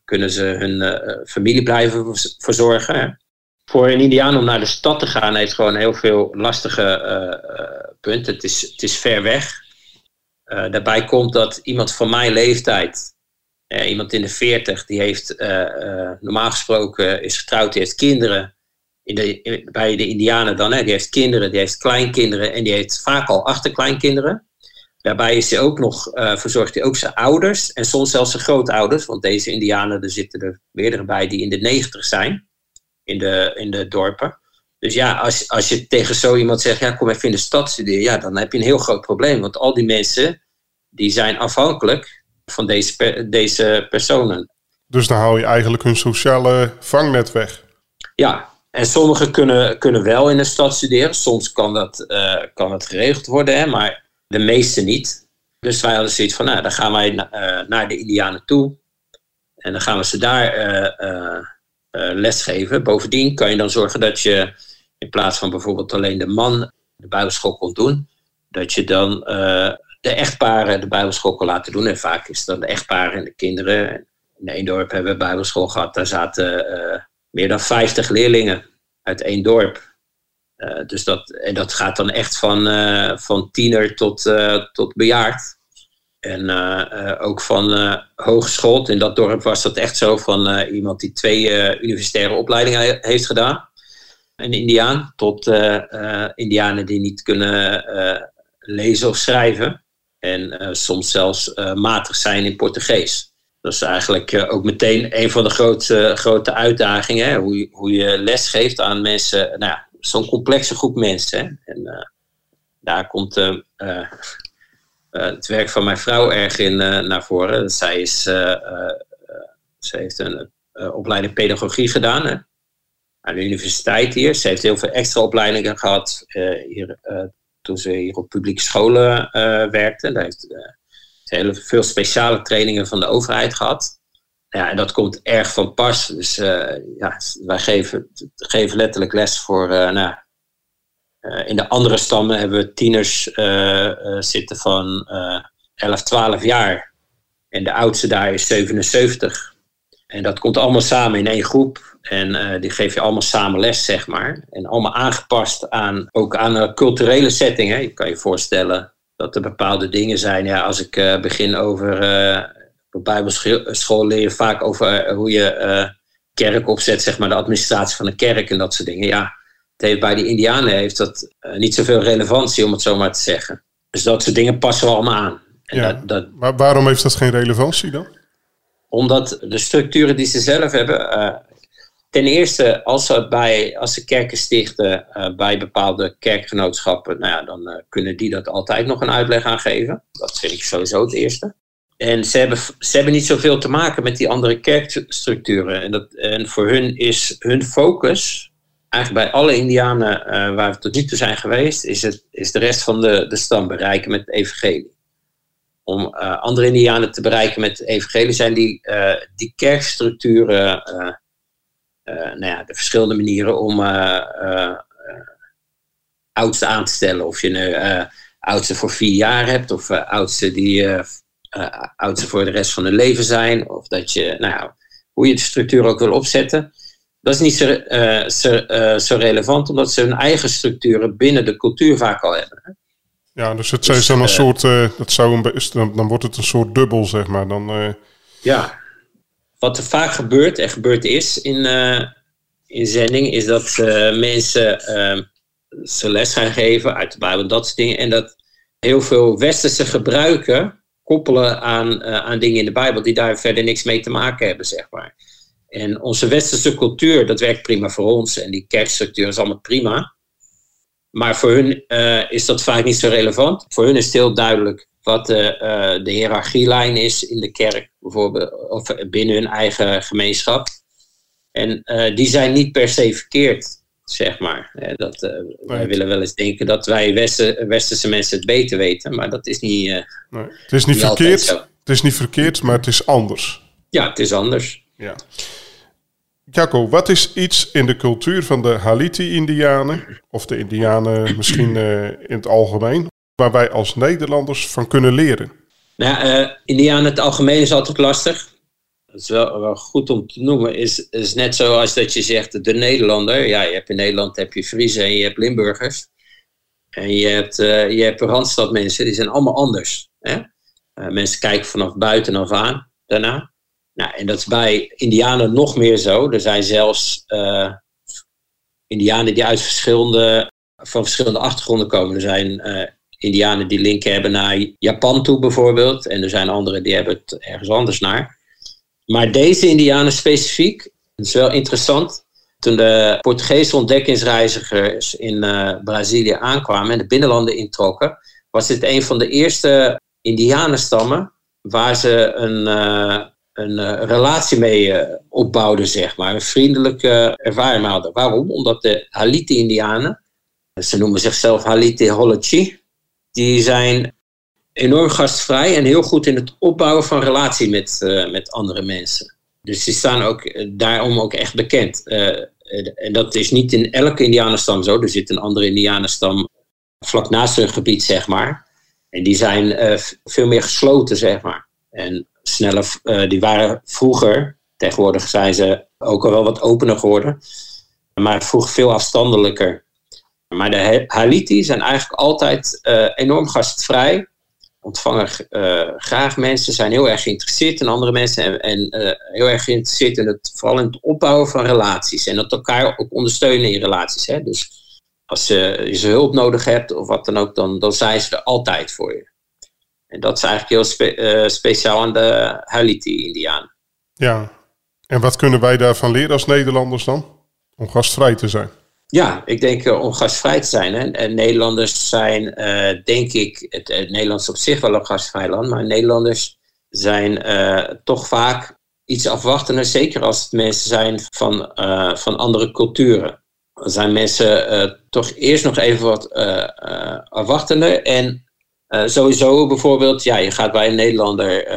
kunnen ze hun familie blijven verzorgen? Voor een Indiaan om naar de stad te gaan heeft gewoon heel veel lastige punt. Het is, het is ver weg. Daarbij komt dat iemand van mijn leeftijd, iemand in de 40, die heeft normaal gesproken is getrouwd, die heeft kinderen. In de, bij de Indianen dan, hè, die heeft kinderen, die heeft kleinkinderen en die heeft vaak al achterkleinkinderen. Daarbij is hij ook nog, verzorgt hij ook zijn ouders en soms zelfs zijn grootouders, want deze Indianen, er zitten er meerdere bij die in de 90 zijn, in de, in de dorpen. Dus ja, als, als je tegen zo iemand zegt, ja, kom even in de stad studeren, ja, dan heb je een heel groot probleem. Want al die mensen, die zijn afhankelijk van deze, deze personen. Dus dan haal je eigenlijk hun sociale vangnet weg. Ja, En sommigen kunnen, kunnen wel in de stad studeren. Soms kan dat, uh, kan dat geregeld worden, hè, maar de meeste niet. Dus wij hadden zoiets van, nou, dan gaan wij uh, naar de Indianen toe. En dan gaan we ze daar uh, lesgeven. Bovendien kan je dan zorgen dat je in plaats van bijvoorbeeld alleen de man de bijbelschool kon doen, dat je dan de echtparen de bijbelschool kon laten doen. En vaak is het dan de echtparen en de kinderen. In één dorp hebben we bijbelschool gehad. Daar zaten meer dan 50 leerlingen uit één dorp. Uh, dus dat, en dat gaat dan echt van, uh, van tiener tot, uh, tot bejaard. En ook van hogeschool. In dat dorp was dat echt zo van iemand die twee universitaire opleidingen heeft gedaan. Een Indiaan. Tot Indianen die niet kunnen lezen of schrijven. En soms zelfs matig zijn in Portugees. Dat is eigenlijk eh, ook meteen een van de grote, grote uitdagingen. Hè? Hoe, hoe je les geeft aan mensen, nou, zo'n complexe groep mensen. En uh, daar komt uh, het werk van mijn vrouw erg in naar voren. Zij, is, ze heeft een opleiding pedagogie gedaan aan de universiteit hier. Ze heeft heel veel extra opleidingen gehad hier, toen ze hier op publieke scholen werkte. Daar heeft heel veel speciale trainingen van de overheid gehad. Ja, en dat komt erg van pas. Dus uh, ja, wij geven, geven letterlijk les voor. Uh, nou, uh, in de andere stammen hebben we tieners zitten van 11, 12 jaar. En de oudste daar is 77. En dat komt allemaal samen in één groep. En die geef je allemaal samen les, zeg maar. En allemaal aangepast aan, ook aan een culturele setting. Hè. Je kan je voorstellen dat er bepaalde dingen zijn. Ja, als ik begin over. Op Bijbelschool leer je vaak over uh, hoe je kerk opzet, zeg maar, de administratie van een kerk en dat soort dingen. Ja, het heeft, bij die Indianen heeft dat niet zoveel relevantie, om het zo maar te zeggen. Dus dat soort dingen passen we allemaal aan. En ja, dat, dat, maar waarom heeft dat geen relevantie dan? Omdat de structuren die ze zelf hebben, Ten eerste, als ze, bij, als ze kerken stichten uh, bij bepaalde kerkgenootschappen, nou ja, dan uh, kunnen die dat altijd nog een uitleg aan geven. Dat vind ik sowieso het eerste. En ze hebben, ze hebben niet zoveel te maken met die andere kerkstructuren. En, dat, en voor hun is hun focus, eigenlijk bij alle Indianen uh, waar we tot nu toe zijn geweest, is, het, is de rest van de, de stam bereiken met het evangelie. Om andere Indianen te bereiken met het evangelie zijn die, die kerkstructuren eh, nou ja, de verschillende manieren om eh, eh, oudsten aan te stellen. Of je een oudste voor vier jaar hebt, of oudste die oudste voor de rest van hun leven zijn. Of dat je, nou ja, hoe je de structuur ook wil opzetten. Dat is niet zo, uh, zo, uh, zo, relevant, omdat ze hun eigen structuren binnen de cultuur vaak al hebben. Ja, dus het dus, zijn een soort, dat zou een, dan, dan wordt het een soort dubbel, zeg maar. Dan, ja, wat er vaak gebeurt en gebeurd is in, uh, in zending, is dat uh, mensen uh, ze les gaan geven uit de Bijbel, dat soort dingen. En dat heel veel westerse gebruiken koppelen aan, aan dingen in de Bijbel die daar verder niks mee te maken hebben, zeg maar. En onze westerse cultuur, dat werkt prima voor ons. En die kerkstructuur is allemaal prima. Maar voor hun is dat vaak niet zo relevant. Voor hun is het heel duidelijk wat de, uh, de hiërarchielijn is in de kerk, bijvoorbeeld, of binnen hun eigen gemeenschap. En die zijn niet per se verkeerd, zeg maar. Dat, uh, Wij willen wel eens denken dat wij Westen, Westerse mensen het beter weten, maar dat is niet. Nee. Het is niet, niet verkeerd. Het is niet verkeerd, maar het is anders. Ja, het is anders. Ja. Jacco, wat is iets in de cultuur van de Haliti-Indianen, of de Indianen misschien in het algemeen, waar wij als Nederlanders van kunnen leren? Nou, Indianen het algemeen is altijd lastig. Dat is wel, goed om te noemen. Is, is net zoals dat je zegt, de Nederlander. Ja, je hebt in Nederland heb je Friese en je hebt Limburgers. En je hebt, uh, je hebt Randstadmensen, die zijn allemaal anders. Hè? Uh, mensen kijken vanaf buitenaf aan daarna. Nou, en dat is bij Indianen nog meer zo. Er zijn zelfs uh, Indianen die uit verschillende, van verschillende achtergronden komen. Er zijn Indianen die linken hebben naar Japan toe bijvoorbeeld. En er zijn anderen die hebben het ergens anders naar. Maar deze Indianen specifiek, dat is wel interessant. Toen de Portugese ontdekkingsreizigers in uh, Brazilië aankwamen en de binnenlanden introkken, was dit een van de eerste Indianenstammen waar ze een, uh, een relatie mee opbouwden, zeg maar. Een vriendelijke ervaring hadden. Waarom? Omdat de Haliti-Indianen, ze noemen zichzelf Haliti Holochi, die zijn enorm gastvrij en heel goed in het opbouwen van relatie met, met andere mensen. Dus die staan ook daarom ook echt bekend. en dat is niet in elke Indianenstam zo. Er zit een andere Indianenstam vlak naast hun gebied, zeg maar. En die zijn veel meer gesloten, zeg maar. En sneller, die waren vroeger, tegenwoordig zijn ze ook al wel wat opener geworden, maar vroeger veel afstandelijker. Maar de Haliti zijn eigenlijk altijd enorm gastvrij, ontvangen graag mensen, zijn heel erg geïnteresseerd in andere mensen en, en heel erg geïnteresseerd in het, vooral in het opbouwen van relaties en dat elkaar ook ondersteunen in relaties. Hè? Dus als je, je hulp nodig hebt of wat dan ook, dan, dan zijn ze er altijd voor je. En dat is eigenlijk heel eh, speciaal aan de Haliti-Indianen. Ja, en wat kunnen wij daarvan leren als Nederlanders dan? Om gastvrij te zijn. Ja, ik denk uh, om gastvrij te zijn. Hè. En Nederlanders zijn, uh, denk ik, het, het Nederlands op zich wel een gastvrij land, maar Nederlanders zijn toch vaak iets afwachtender, zeker als het mensen zijn van, van andere culturen zijn mensen toch eerst nog even wat afwachtender. En sowieso bijvoorbeeld, ja, je gaat bij een Nederlander,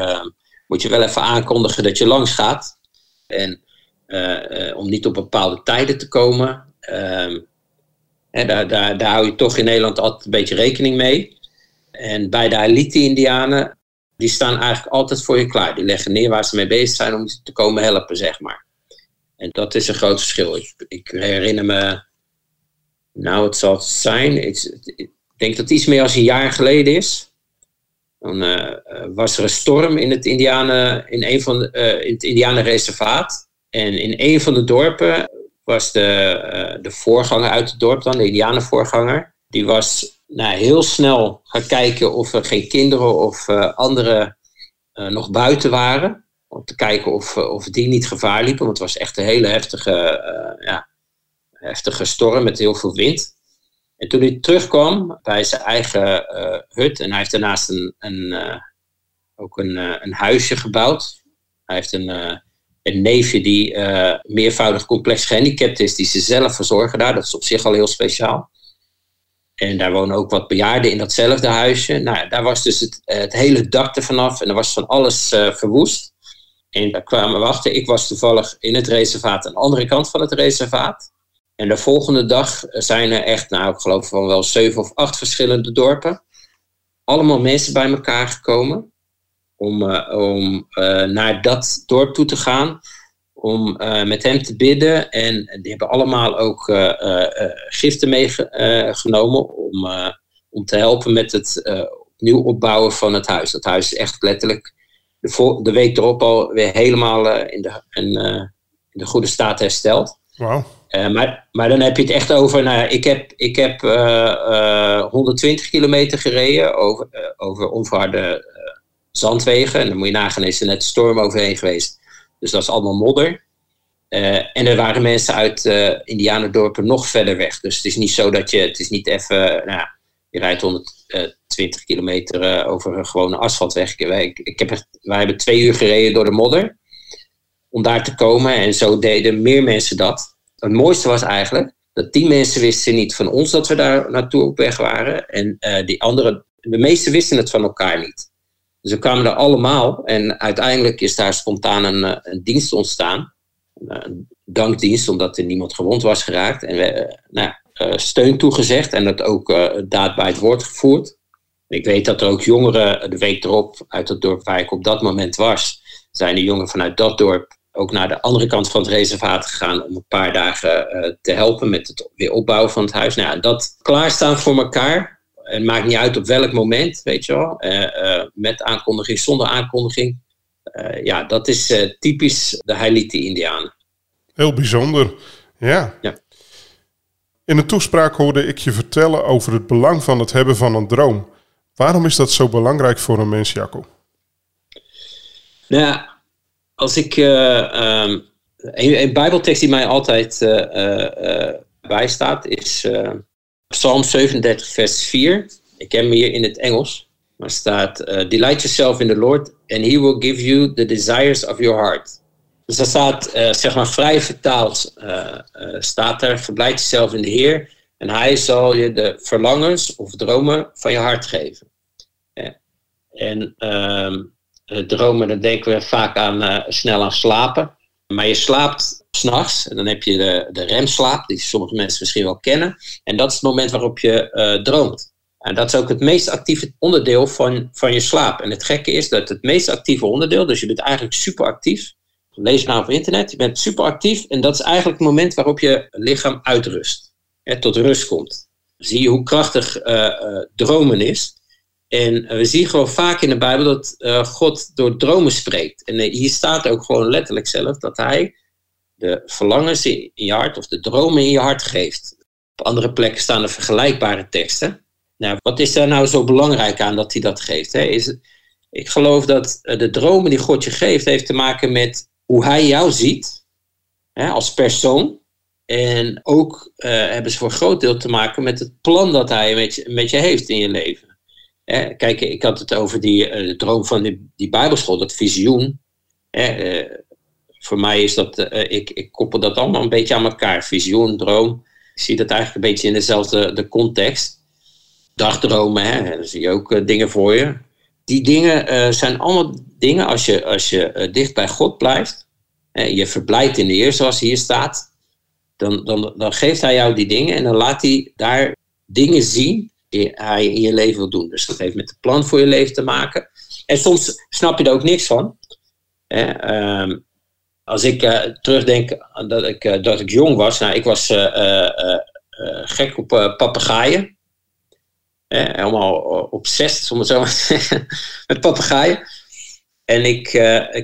moet je wel even aankondigen dat je langs gaat. En om niet op bepaalde tijden te komen. En ehm, daar, daar, hou je toch in Nederland altijd een beetje rekening mee. En bij de elite-Indianen, die staan eigenlijk altijd voor je klaar. Die leggen neer waar ze mee bezig zijn om te komen helpen, zeg maar. En dat is een groot verschil. Ik, herinner me, nou, het zal het zijn. Ik, denk dat het iets meer dan een jaar geleden is. Dan uh, was er een storm in het, Indianen, in een van de, uh, in het. En in een van de dorpen was de, de voorganger uit het dorp dan, de Indianenvoorganger. Die was nou, heel snel gaan kijken of er geen kinderen of anderen nog buiten waren. Om te kijken of, eh, of die niet gevaar liepen. Want het was echt een hele heftige, ja, heftige storm met heel veel wind. En toen hij terugkwam bij zijn eigen hut. En hij heeft daarnaast een, een, ook een, een huisje gebouwd. Hij heeft een, een neefje die meervoudig complex gehandicapt is. Die ze zelf verzorgen daar. Dat is op zich al heel speciaal. En daar wonen ook wat bejaarden in datzelfde huisje. Nou, daar was dus het, het hele dak er vanaf. En er was van alles verwoest. En daar kwamen we achter. Ik was toevallig in het reservaat aan de andere kant van het reservaat. En de volgende dag zijn er echt, nou ik geloof van wel zeven of acht verschillende dorpen. Allemaal mensen bij elkaar gekomen om, uh, om uh, naar dat dorp toe te gaan. Om uh, met hem te bidden. En die hebben allemaal ook giften meegenomen om, om te helpen met het opnieuw opbouwen van het huis. Dat huis is echt letterlijk de, de week erop al weer helemaal eh, in, de, in, eh, in de goede staat hersteld. Wow. Maar, maar dan heb je het echt over. Nou, ik heb, ik heb uh, 120 kilometer gereden over, over onverharde zandwegen. En dan moet je nagaan, is er net storm overheen geweest. Dus dat is allemaal modder. en er waren mensen uit Indianendorpen nog verder weg. Dus het is niet zo dat je. Het is niet even. Nou, je rijdt 120 kilometer uh, over een gewone asfaltweg. Ik, ik heb wij hebben twee uur gereden door de modder om daar te komen. En zo deden meer mensen dat. Het mooiste was eigenlijk dat die mensen wisten niet van ons dat we daar naartoe op weg waren. En uh, die anderen, de meesten wisten het van elkaar niet. We kwamen er allemaal. En uiteindelijk is daar spontaan een, eh, een dienst ontstaan. Een dankdienst, omdat er niemand gewond was geraakt. En we, nou, uh, steun toegezegd en dat ook daad bij het woord gevoerd. Ik weet dat er ook jongeren de week erop uit het dorp waar ik op dat moment was, zijn de jongeren vanuit dat dorp ook naar de andere kant van het reservaat gegaan om een paar dagen te helpen met het weer opbouwen van het huis. Nou, dat klaarstaan voor elkaar. Het maakt niet uit op welk moment, weet je wel. met aankondiging, zonder aankondiging. ja, dat is typisch de Hailiti-Indianen. Heel bijzonder, ja. ja. In een toespraak hoorde ik je vertellen over het belang van het hebben van een droom. Waarom is dat zo belangrijk voor een mens, Jacco? Nou ja, als ik. Uh, um, een, Bijbeltekst die mij altijd uh, bijstaat is Psalm 37, vers 4. Ik heb hem hier in het Engels. Maar staat, delight yourself in the Lord and he will give you the desires of your heart. Dus dat staat, zeg maar vrij vertaald, staat er, verblijd jezelf in de Heer en hij zal je de verlangens of dromen van je hart geven. En ehm, dromen, dan denken we vaak aan snel aan slapen. Maar je slaapt s'nachts en dan heb je de, de remslaap, die sommige mensen misschien wel kennen. En dat is het moment waarop je uh, droomt. En dat is ook het meest actieve onderdeel van, van je slaap. En het gekke is dat het meest actieve onderdeel, dus je bent eigenlijk super actief. Lees nou op internet, je bent super actief en dat is eigenlijk het moment waarop je lichaam uitrust. Hè, tot rust komt. Zie je hoe krachtig uh, uh, dromen is. En we zien gewoon vaak in de Bijbel dat God door dromen spreekt. En hier staat ook gewoon letterlijk zelf dat hij de verlangens in je hart of de dromen in je hart geeft. Op andere plekken staan er vergelijkbare teksten. Nou, wat is daar nou zo belangrijk aan dat hij dat geeft? Hè? Is, ik geloof dat eh, de dromen die God je geeft, heeft te maken met hoe hij jou ziet hè, als persoon. En ook hebben ze voor een groot deel te maken met het plan dat hij met je, met je heeft in je leven. Hè, kijk, ik had het over die uh, droom van die, die Bijbelschool, dat visioen. Hè, voor mij is dat, uh, ik, ik koppel dat allemaal een beetje aan elkaar. Visioen, droom. Ik zie dat eigenlijk een beetje in dezelfde de context. Dagdromen, hè, daar zie je ook dingen voor je. Die dingen zijn allemaal dingen, als je, als je dicht bij God blijft, je verblijft in de Heer, zoals hier staat, dan, dan, dan geeft Hij jou die dingen en dan laat Hij daar dingen zien Hij in je leven wil doen. Dus dat heeft met het plan voor je leven te maken. En soms snap je er ook niks van. Hè, um, als ik uh, terugdenk dat ik, uh, dat ik jong was, nou, ik was uh, gek op papegaaien. helemaal obsessief, om het zo met papegaaien. En ik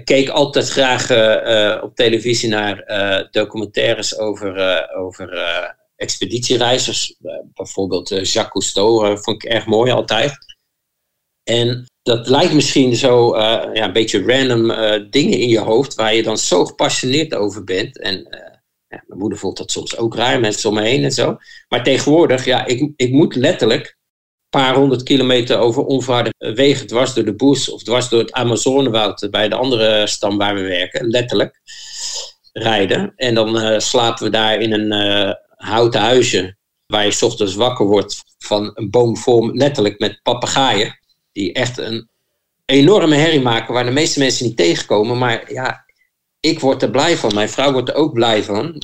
keek altijd graag op televisie naar documentaires over, over expeditiereizigers. bijvoorbeeld Jacques Cousteau vond ik erg mooi altijd. En dat lijkt misschien zo ja, een beetje random dingen in je hoofd waar je dan zo gepassioneerd over bent. En ja, mijn moeder vond dat soms ook raar, mensen om me heen en zo. Maar tegenwoordig, ja, ik, ik moet letterlijk een paar honderd kilometer over onverharde wegen dwars door de Boes of dwars door het Amazonewoud bij de andere stam waar we werken, letterlijk rijden. En dan slapen we daar in een houten huisje waar je ochtends wakker wordt van een boom letterlijk met papegaaien die echt een enorme herrie maken waar de meeste mensen niet tegenkomen. Maar ja, ik word er blij van. Mijn vrouw wordt er ook blij van.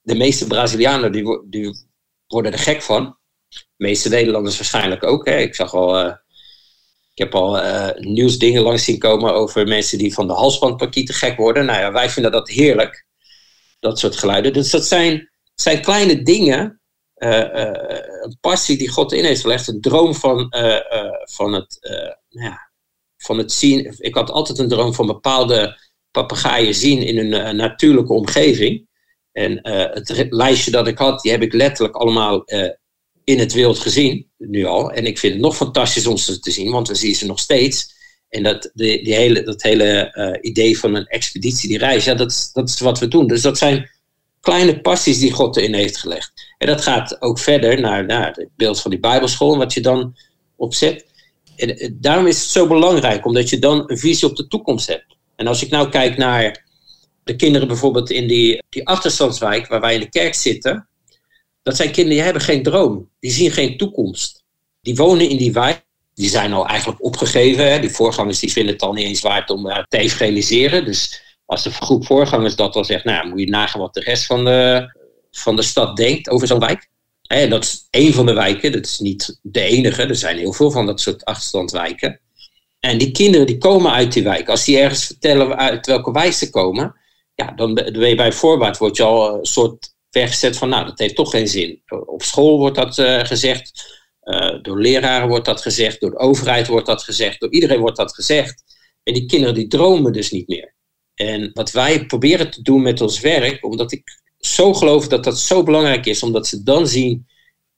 De meeste Brazilianen die, die worden er gek van. De meeste Nederlanders waarschijnlijk ook. Hè. Ik zag al, uh, ik heb al uh, nieuwsdingen langs zien komen over mensen die van de halsbandparkieten gek worden. Nou ja, wij vinden dat heerlijk. Dat soort geluiden. Dus dat zijn, zijn kleine dingen uh, een passie die God in heeft gelegd, een droom van, uh, van, het, ja, van het zien. Ik had altijd een droom van bepaalde papegaaien zien in een natuurlijke omgeving. En het lijstje dat ik had, die heb ik letterlijk allemaal in het wild gezien, nu al. En ik vind het nog fantastisch om ze te zien, want we zien ze nog steeds. En dat, de, die hele, dat hele idee van een expeditie, die reis, ja, dat, dat is wat we doen. Dus dat zijn kleine passies die God erin heeft gelegd. En dat gaat ook verder naar, naar het beeld van die Bijbelschool, wat je dan opzet. En eh, daarom is het zo belangrijk, omdat je dan een visie op de toekomst hebt. En als ik nou kijk naar de kinderen bijvoorbeeld in die, die achterstandswijk waar wij in de kerk zitten, dat zijn kinderen die hebben geen droom, die zien geen toekomst. Die wonen in die wijk, die zijn al eigenlijk opgegeven. Hè. Die voorgangers die vinden het al niet eens waard om uh, te evangeliseren. Dus als de groep voorgangers dat dan zegt, nou moet je nagaan wat de rest van de, van de stad denkt over zo'n wijk. En dat is één van de wijken, dat is niet de enige. Er zijn heel veel van dat soort achterstandswijken. En die kinderen die komen uit die wijk. Als die ergens vertellen uit welke wijk ze komen, ja, dan ben je bij voorbaat wordt je al een soort weggezet van, nou, dat heeft toch geen zin. Op school wordt dat uh, gezegd, uh, door leraren wordt dat gezegd, door de overheid wordt dat gezegd, door iedereen wordt dat gezegd. En die kinderen die dromen dus niet meer. En wat wij proberen te doen met ons werk, omdat ik zo geloof dat dat zo belangrijk is, omdat ze dan zien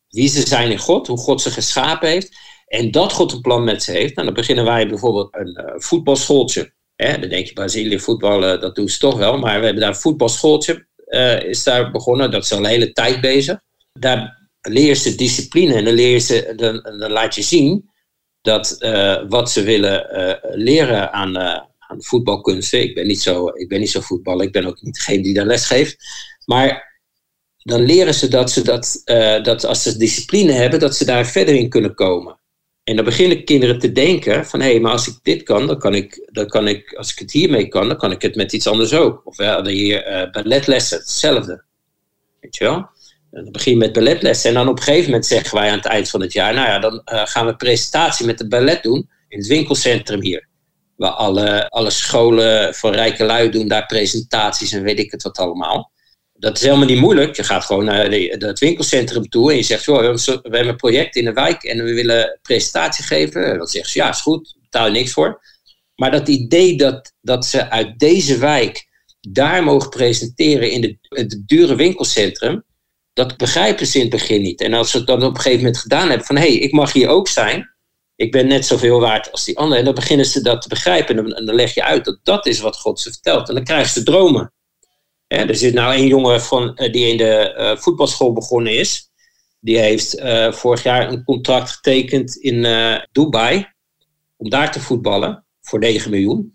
wie ze zijn in God, hoe God ze geschapen heeft. En dat God een plan met ze heeft. Nou, dan beginnen wij bijvoorbeeld een uh, voetbalschooltje. Hè, dan denk je, Brazilië voetbal, uh, dat doen ze toch wel. Maar we hebben daar een voetbalschooltje, uh, is daar begonnen. Dat is al een hele tijd bezig. Daar leer ze discipline en dan, leer ze, dan, dan laat je zien dat wat ze willen leren aan, aan voetbalkunsten. Ik ben, niet zo, ik ben niet zo voetballer, ik ben ook niet degene die daar les geeft. Maar dan leren ze dat, ze dat, dat als ze discipline hebben, dat ze daar verder in kunnen komen. En dan beginnen kinderen te denken van, hé, hey, maar als ik dit kan, dan kan ik, dan kan ik, als ik het hiermee kan, dan kan ik het met iets anders ook. Of we hadden hier uh, balletlessen, hetzelfde. Weet je wel? dan begin je met balletlessen en dan op een gegeven moment zeggen wij aan het eind van het jaar, nou ja, dan uh, gaan we presentatie met de ballet doen in het winkelcentrum hier. Waar alle, alle scholen voor rijke lui doen daar presentaties en weet ik het wat allemaal dat is helemaal niet moeilijk. Je gaat gewoon naar het winkelcentrum toe en je zegt: we hebben een project in de wijk en we willen een presentatie geven. Dan zeggen ze: ja, is goed, betaal je niks voor. Maar dat idee dat, dat ze uit deze wijk daar mogen presenteren in de, het dure winkelcentrum, dat begrijpen ze in het begin niet. En als ze het dan op een gegeven moment gedaan hebben: van hé, hey, ik mag hier ook zijn. Ik ben net zoveel waard als die anderen. En dan beginnen ze dat te begrijpen. En dan leg je uit dat dat is wat God ze vertelt. En dan krijgen ze dromen er zit nou een jongen van, eh, die in de uh, voetbalschool begonnen is. Die heeft uh, vorig jaar een contract getekend in uh, Dubai. Om daar te voetballen. Voor 9 miljoen.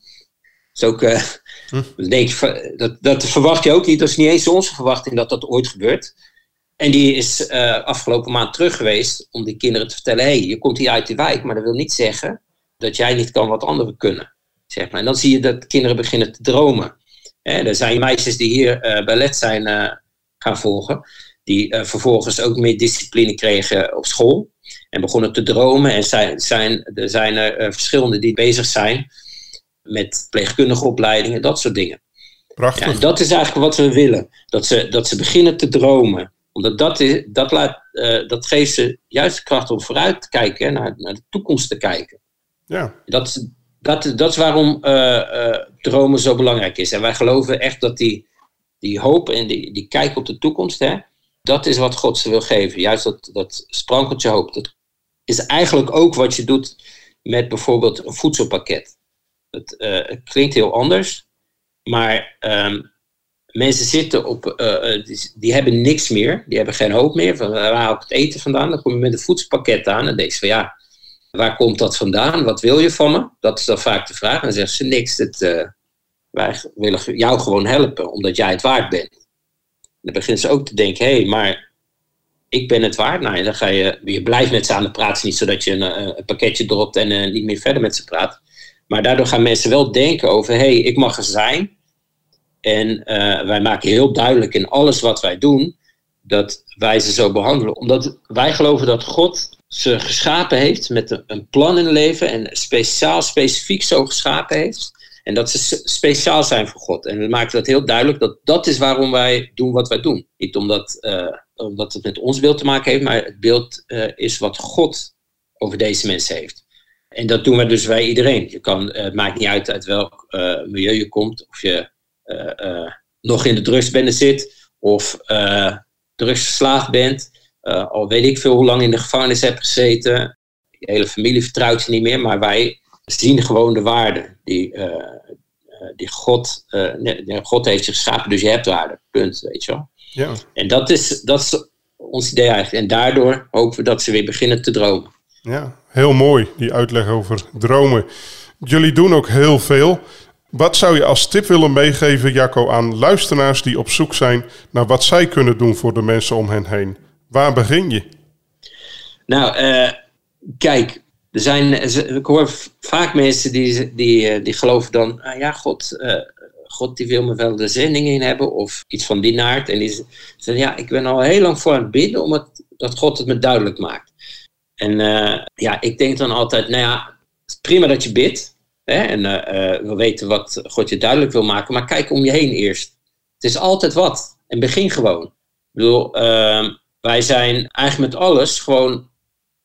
Ook, hm. denk dat, dat verwacht je ook niet. Dat is niet eens onze verwachting dat dat ooit gebeurt. En die is afgelopen maand terug geweest om die kinderen te vertellen: hé, hey, je komt hier uit die wijk, maar dat wil niet zeggen dat jij niet kan wat anderen kunnen. Zeg maar. En dan zie je dat kinderen beginnen te dromen. er zijn meisjes die hier uh, ballet zijn uh, gaan volgen, die vervolgens ook meer discipline kregen op school en begonnen te dromen. En zijn, zijn, er zijn er verschillende die bezig zijn met pleegkundige opleidingen, dat soort dingen. Prachtig. Ja, dat is eigenlijk wat we willen. Dat ze, dat ze beginnen te dromen. Omdat dat, is, dat, laat, dat geeft ze juist de kracht om vooruit te kijken, naar, naar de toekomst te kijken. Ja. Dat, dat, dat is waarom uh, uh, dromen zo belangrijk is. En wij geloven echt dat die, die hoop en die, die kijk op de toekomst, hè, dat is wat God ze wil geven. Juist dat, dat sprankeltje hoop. Dat is eigenlijk ook wat je doet met bijvoorbeeld een voedselpakket. Het, uh, het klinkt heel anders, maar um, mensen zitten op, die, die, hebben niks meer, die hebben geen hoop meer. Van, waar haal ik het eten vandaan? Dan kom je met een voedselpakket aan en denk je van ja Waar komt dat vandaan? Wat wil je van me? Dat is dan vaak de vraag. En dan zeggen ze niks. Uh, wij willen jou gewoon helpen, omdat jij het waard bent. dan beginnen ze ook te denken, hé, hey, maar ik ben het waard. Nou, dan ga je, je blijft met ze aan de praten, niet zodat je een, eh, een pakketje dropt en niet meer verder met ze praat. Maar daardoor gaan mensen wel denken over, hé, hey, ik mag er zijn. En uh, wij maken heel duidelijk in alles wat wij doen, dat wij ze zo behandelen. Omdat wij geloven dat God ze geschapen heeft met een plan in het leven en speciaal, specifiek zo geschapen heeft. En dat ze speciaal zijn voor God. En we maken dat heel duidelijk dat dat is waarom wij doen wat wij doen. Niet omdat, uh, omdat het met ons beeld te maken heeft, maar het beeld uh, is wat God over deze mensen heeft. En dat doen we dus bij iedereen. Je kan, het maakt niet uit uit welk milieu je komt, of je nog in de drugsbende zit, of drugsverslaafd bent. Al weet ik veel hoe lang in de gevangenis heb gezeten. Je hele familie vertrouwt je niet meer, maar wij zien gewoon de waarde die, die God, nee, God heeft je geschapen, dus je hebt waarde. Punt, weet je wel. Ja. En dat is, dat is ons idee eigenlijk. En daardoor hopen we dat ze weer beginnen te dromen. Ja, heel mooi, die uitleg over dromen. Jullie doen ook heel veel. Wat zou je als tip willen meegeven, Jacco, aan luisteraars die op zoek zijn naar wat zij kunnen doen voor de mensen om hen heen? Waar begin je? Nou, uh, kijk, er zijn, ik hoor vaak mensen die, die, eh, die geloven dan, ah, ja, God, uh, God die wil me wel de zending in hebben of iets van die naart. En die zeggen, ja, ik ben al heel lang voor aan het bidden om dat God het me duidelijk maakt. En ja, ik denk dan altijd, nou ja, het prima dat je bidt. En we weten wat God je duidelijk wil maken, maar kijk om je heen eerst. Het is altijd wat. En begin gewoon. Ik bedoel, ehm, wij zijn eigenlijk met alles gewoon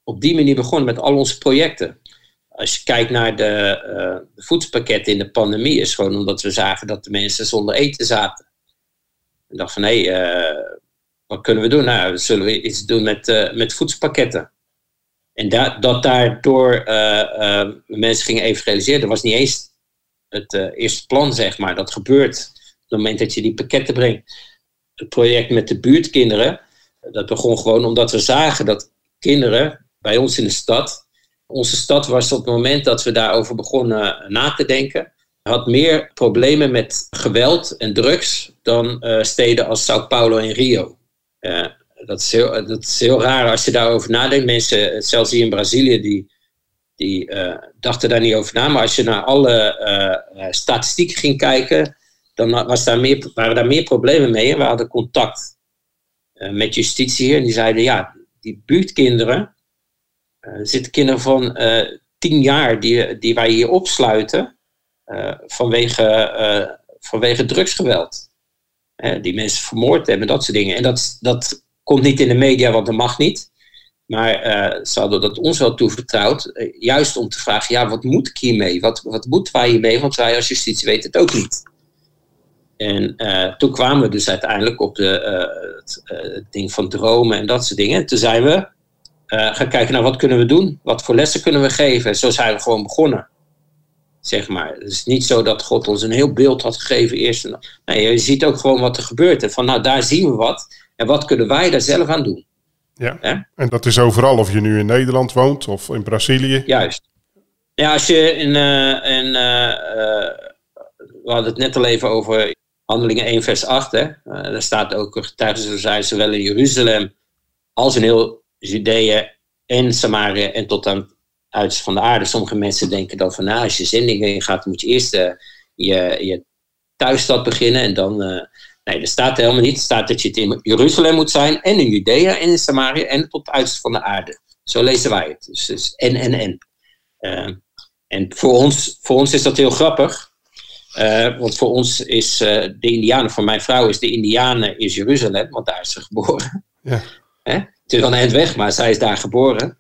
op die manier begonnen met al onze projecten. Als je kijkt naar de, uh, voedselpakketten in de pandemie, is gewoon omdat we zagen dat de mensen zonder eten zaten. En dacht van hé, hey, uh, wat kunnen we doen? Nou, zullen we iets doen met, uh, met voedselpakketten. En da dat daardoor mensen gingen evangeliseren, dat was niet eens het eerste plan, zeg maar. Dat gebeurt op het moment dat je die pakketten brengt. Het project met de buurtkinderen, dat begon gewoon omdat we zagen dat kinderen bij ons in de stad, Onze stad was op het moment dat we daarover begonnen na te denken, had meer problemen met geweld en drugs dan steden als Sao Paulo en Rio. Uh, dat, is heel, dat is heel raar als je daarover nadenkt. Mensen, zelfs hier in Brazilië, die, die uh, dachten daar niet over na. Maar als je naar alle statistieken ging kijken, dan was daar meer, waren daar meer problemen mee. En we hadden contact met justitie hier. En die zeiden, ja, die buurtkinderen, er zitten kinderen van tien jaar die, die wij hier opsluiten vanwege, vanwege drugsgeweld. die mensen vermoord hebben, dat soort dingen. En dat, dat komt niet in de media, want dat mag niet. Maar uh, ze hadden dat ons wel toevertrouwd, juist om te vragen, ja, wat moet ik hiermee? Wat, wat moeten wij hiermee? Want wij als justitie weten het ook niet. En toen kwamen we dus uiteindelijk op de, het, ding van dromen en dat soort dingen. En toen zijn we gaan kijken naar wat kunnen we doen? Wat voor lessen kunnen we geven? En zo zijn we gewoon begonnen. Zeg maar. Het is niet zo dat God ons een heel beeld had gegeven eerst. Nee, je ziet ook gewoon wat er gebeurt. En van nou, daar zien we wat. En wat kunnen wij daar zelf aan doen? Ja, en dat is overal, of je nu in Nederland woont of in Brazilië. Juist. Ja, als je in, uh, in uh, we hadden het net al even over Handelingen 1 vers 8, hè. daar staat ook getuigen zijn zowel in Jeruzalem als in heel Judea en Samaria en tot aan uiterste van de aarde. Sommige mensen denken dan van nou, als je zending in gaat, moet je eerst je, je thuisstad beginnen en dan. Nee, dat staat helemaal niet. Het staat dat je het in Jeruzalem moet zijn en in Judea en in Samaria en tot het uiterste van de aarde. Zo lezen wij het. Dus, dus en, en, en. Uh, en voor ons, voor ons is dat heel grappig. Uh, want voor ons is uh, de Indianen, voor mijn vrouw is de Indianen is Jeruzalem, want daar is ze geboren. Ja. Hè? Het is wel een eind weg, maar zij is daar geboren.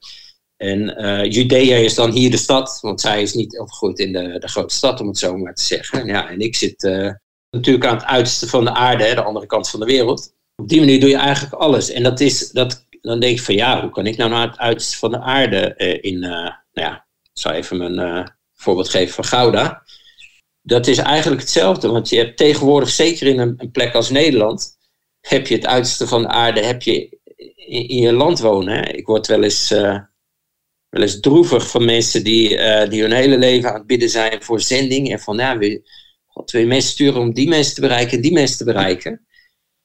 En uh, Judea is dan hier de stad, want zij is niet opgegroeid in de, de grote stad, om het zo maar te zeggen. Ja, en ik zit natuurlijk aan het uiterste van de aarde, hè, de andere kant van de wereld. Op die manier doe je eigenlijk alles. En dat is, dat, dan denk ik van ja, hoe kan ik nou naar het uiterste van de aarde uh, in, nou ja, ik zal even mijn voorbeeld geven van Gouda. Dat is eigenlijk hetzelfde, want je hebt tegenwoordig, zeker in een, plek als Nederland, heb je het uiterste van de aarde, heb je in, je land wonen. Ik word wel eens wel eens droevig van mensen die, die hun hele leven aan het bidden zijn voor zending. En van, ja, we, Je mensen sturen om die mensen te bereiken en die mensen te bereiken.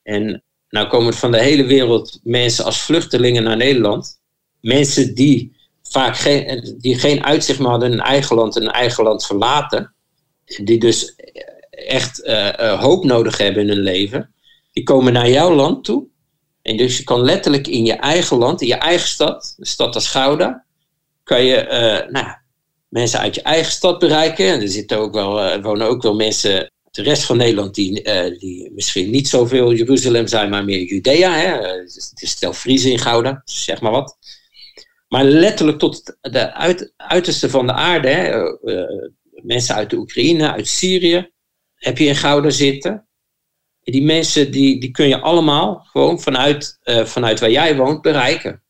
En nou komen van de hele wereld mensen als vluchtelingen naar Nederland. Mensen die vaak geen, die geen uitzicht meer hadden in hun eigen land en hun eigen land verlaten. Die dus echt uh, hoop nodig hebben in hun leven. Die komen naar jouw land toe. En dus je kan letterlijk in je eigen land, in je eigen stad, de stad als Gouda, kan je uh, nou, mensen uit je eigen stad bereiken. En er zitten ook wel, uh, wonen ook wel mensen de rest van Nederland die, uh, die misschien niet zoveel Jeruzalem zijn, maar meer Judea. Hè? Het is stel Friese in Gouda, zeg maar wat. Maar letterlijk tot de uit, uiterste van de aarde. Hè? mensen uit de Oekraïne, uit Syrië heb je in Gouda zitten. die mensen die, die kun je allemaal gewoon vanuit, vanuit waar jij woont bereiken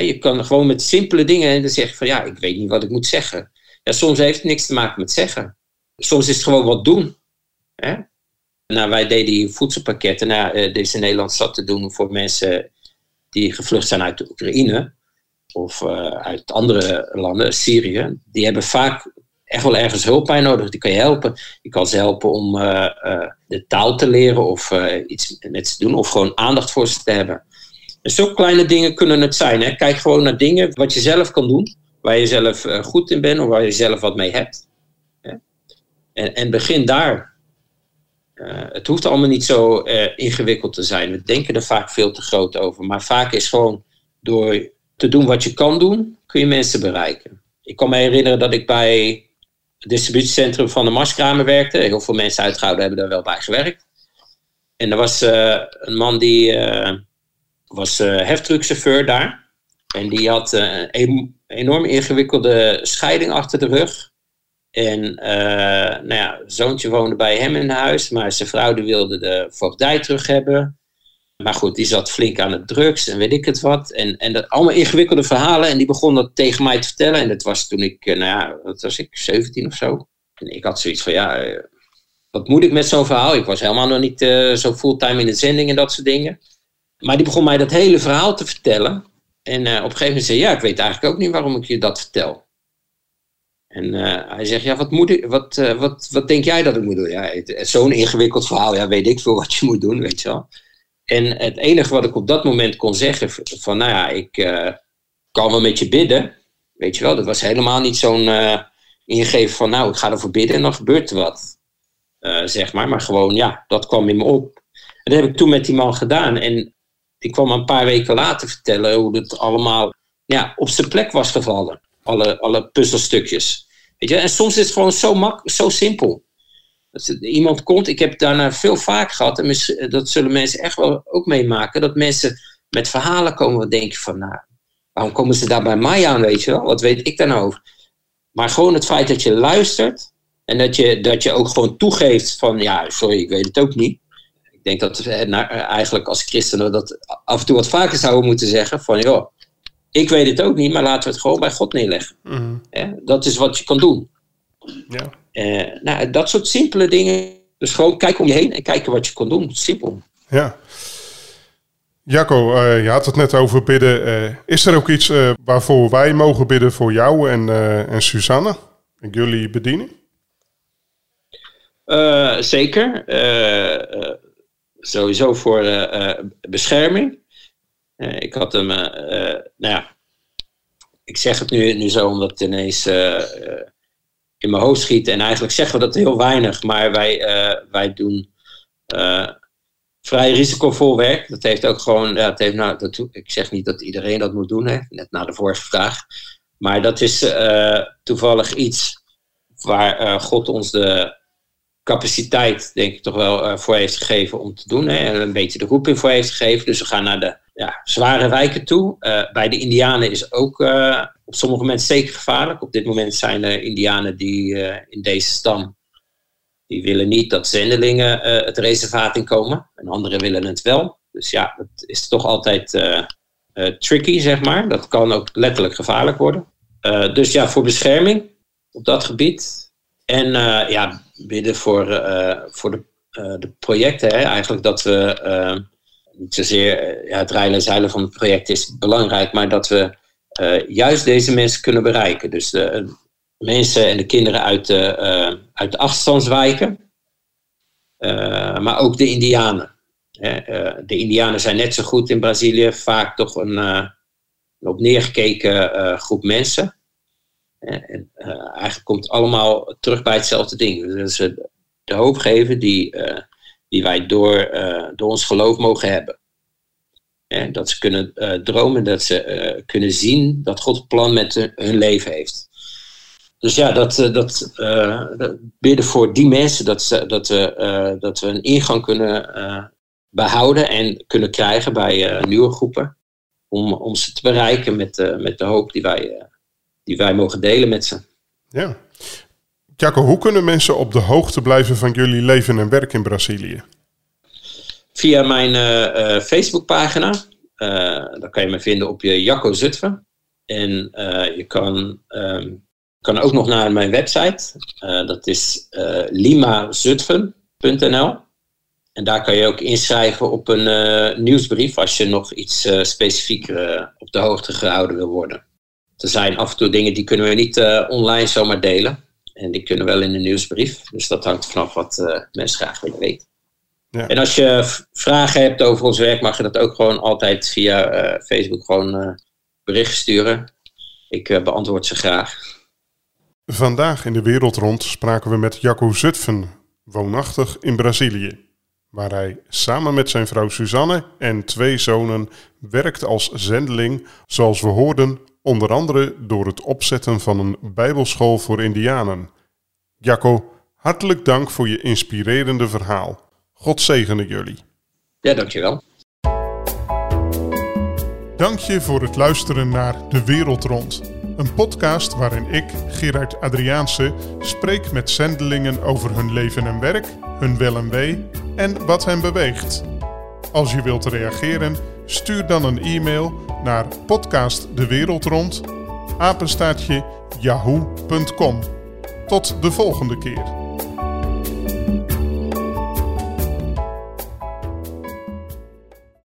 je kan gewoon met simpele dingen en dan zeg je van ja, ik weet niet wat ik moet zeggen. Ja, soms heeft het niks te maken met zeggen. Soms is het gewoon wat doen. Hè? Nou, wij deden hier voedselpakketten. Nou, uh, deze Nederland zat te doen voor mensen die gevlucht zijn uit de Oekraïne of uh, uit andere landen, Syrië. Die hebben vaak echt wel ergens hulp bij nodig. Die kan je helpen. Je kan ze helpen om uh, de taal te leren of iets met ze te doen of gewoon aandacht voor ze te hebben. Zulke kleine dingen kunnen het zijn. Hè? Kijk gewoon naar dingen wat je zelf kan doen, waar je zelf uh, goed in bent of waar je zelf wat mee hebt. En, en, begin daar. Uh, het hoeft allemaal niet zo uh, ingewikkeld te zijn. We denken er vaak veel te groot over. Maar vaak is gewoon door te doen wat je kan doen, kun je mensen bereiken. Ik kan me herinneren dat ik bij het distributiecentrum van de Marskramer werkte. Heel veel mensen uitgehouden hebben daar wel bij gewerkt. En er was een man die was uh, heftruckchauffeur daar. En die had uh, een enorm ingewikkelde scheiding achter de rug. En uh, nou ja, zoontje woonde bij hem in huis, maar zijn vrouw die wilde de voogdij terug hebben. Maar goed, die zat flink aan het drugs en weet ik het wat. En, en dat, allemaal ingewikkelde verhalen. En die begon dat tegen mij te vertellen. En dat was toen ik, nou ja, wat was ik, 17 of zo. En ik had zoiets van, ja, wat moet ik met zo'n verhaal? Ik was helemaal nog niet zo fulltime in de zending en dat soort dingen. Maar die begon mij dat hele verhaal te vertellen. En op een gegeven moment zei ja, ik weet eigenlijk ook niet waarom ik je dat vertel. En hij zegt, ja, wat, moet ik, wat, wat, wat denk jij dat ik moet doen? Ja, zo'n ingewikkeld verhaal, ja, weet ik veel wat je moet doen, weet je wel. En het enige wat ik op dat moment kon zeggen, van nou ja, ik kan wel met je bidden, weet je wel. Dat was helemaal niet zo'n ingeven van nou, ik ga ervoor bidden en dan gebeurt er wat. Zeg maar. Maar gewoon, ja, dat kwam in me op. En dat heb ik toen met die man gedaan. En die kwam een paar weken later vertellen hoe het allemaal ja, op zijn plek was gevallen. Alle, alle puzzelstukjes. Weet je? En soms is het gewoon zo, mak zo simpel. Dat iemand komt, ik heb daarna veel vaak gehad, en dat zullen mensen echt wel ook meemaken, dat mensen met verhalen komen, wat denk je van, nou, waarom komen ze daar bij mij aan, weet je wel? Wat weet ik daar nou over? Maar gewoon het feit dat je luistert en dat je, dat je ook gewoon toegeeft van, ja, sorry, ik weet het ook niet. Ik denk dat we eh, nou, eigenlijk als christenen dat af en toe wat vaker zouden moeten zeggen van, joh, ik weet het ook niet, maar laten we het gewoon bij God neerleggen. Mm dat is wat je kan doen. Ja. Uh, nou, dat soort simpele dingen. Dus gewoon kijken om je heen en kijken wat je kan doen. Simpel. Ja. Jacco, uh, je had het net over bidden. Uh, is er ook iets uh, waarvoor wij mogen bidden voor jou en, en Susanne? En jullie bediening? zeker. Sowieso voor bescherming. ik had hem, nou ja, ik zeg het nu, nu zo omdat het ineens in mijn hoofd schiet. En eigenlijk zeggen we dat heel weinig, maar wij, wij doen vrij risicovol werk. Dat heeft ook gewoon, ja, het heeft nou, dat, ik zeg niet dat iedereen dat moet doen, hè, net na de vorige vraag. Maar dat is toevallig iets waar God ons de capaciteit, denk ik, toch wel uh, voor heeft gegeven om te doen. Hè, en een beetje de roeping voor heeft gegeven. Dus we gaan naar de ja, zware wijken toe. bij de Indianen is ook op sommige momenten zeker gevaarlijk. Op dit moment zijn er Indianen die in deze stam die willen niet dat zendelingen het reservaat in komen. En anderen willen het wel. Dus ja, dat is toch altijd tricky, zeg maar. Dat kan ook letterlijk gevaarlijk worden. dus ja, voor bescherming op dat gebied. En ja, bidden voor, voor de, de projecten. Eigenlijk dat we niet zozeer ja, het rijlen en zeilen van het project is belangrijk, maar dat we juist deze mensen kunnen bereiken. Dus de, mensen en de kinderen uit de, uh, uit de achterstandswijken, maar ook de Indianen. De Indianen zijn net zo goed in Brazilië, vaak toch een, een op neergekeken groep mensen. En eigenlijk komt het allemaal terug bij hetzelfde ding. Dus de hoop geven die, die wij door, door ons geloof mogen hebben. dat ze kunnen dromen, dat ze kunnen zien dat God plan met hun leven heeft. Dus ja, dat, eh, dat, uh, bidden voor die mensen, dat, ze, dat, we, uh, dat we een ingang kunnen uh, behouden en kunnen krijgen bij nieuwe groepen. Om, om ze te bereiken met, met de hoop die wij, die wij mogen delen met ze. Ja. Jacco, hoe kunnen mensen op de hoogte blijven van jullie leven en werk in Brazilië? Via mijn Facebookpagina. daar kan je me vinden op je Jacco Zutphen. En je kan... Um, kan ook nog naar mijn website. Uh, dat is uh, limazutphen.nl. En daar kan je ook inschrijven op een uh, nieuwsbrief als je nog iets specifieker op de hoogte gehouden wil worden. Er zijn af en toe dingen die kunnen we niet online zomaar delen. En die kunnen wel in de nieuwsbrief. Dus dat hangt vanaf wat mensen graag willen weten. Ja. En als je vragen hebt over ons werk, mag je dat ook gewoon altijd via Facebook gewoon berichten sturen. Ik beantwoord ze graag. Vandaag in de wereld rond spraken we met Jacco Zutphen, woonachtig in Brazilië, waar hij samen met zijn vrouw Suzanne en twee zonen werkt als zendeling, zoals we hoorden, onder andere door het opzetten van een bijbelschool voor indianen. Jacco, hartelijk dank voor je inspirerende verhaal. God zegene jullie. Ja, dankjewel. Dank je voor het luisteren naar De Wereld Rond. Een podcast waarin ik, Gerard Adriaanse, spreek met zendelingen over hun leven en werk, hun wel en wee en wat hen beweegt. Als je wilt reageren, stuur dan een e-mail naar podcastdewereldrond yahoo.com. Tot de volgende keer.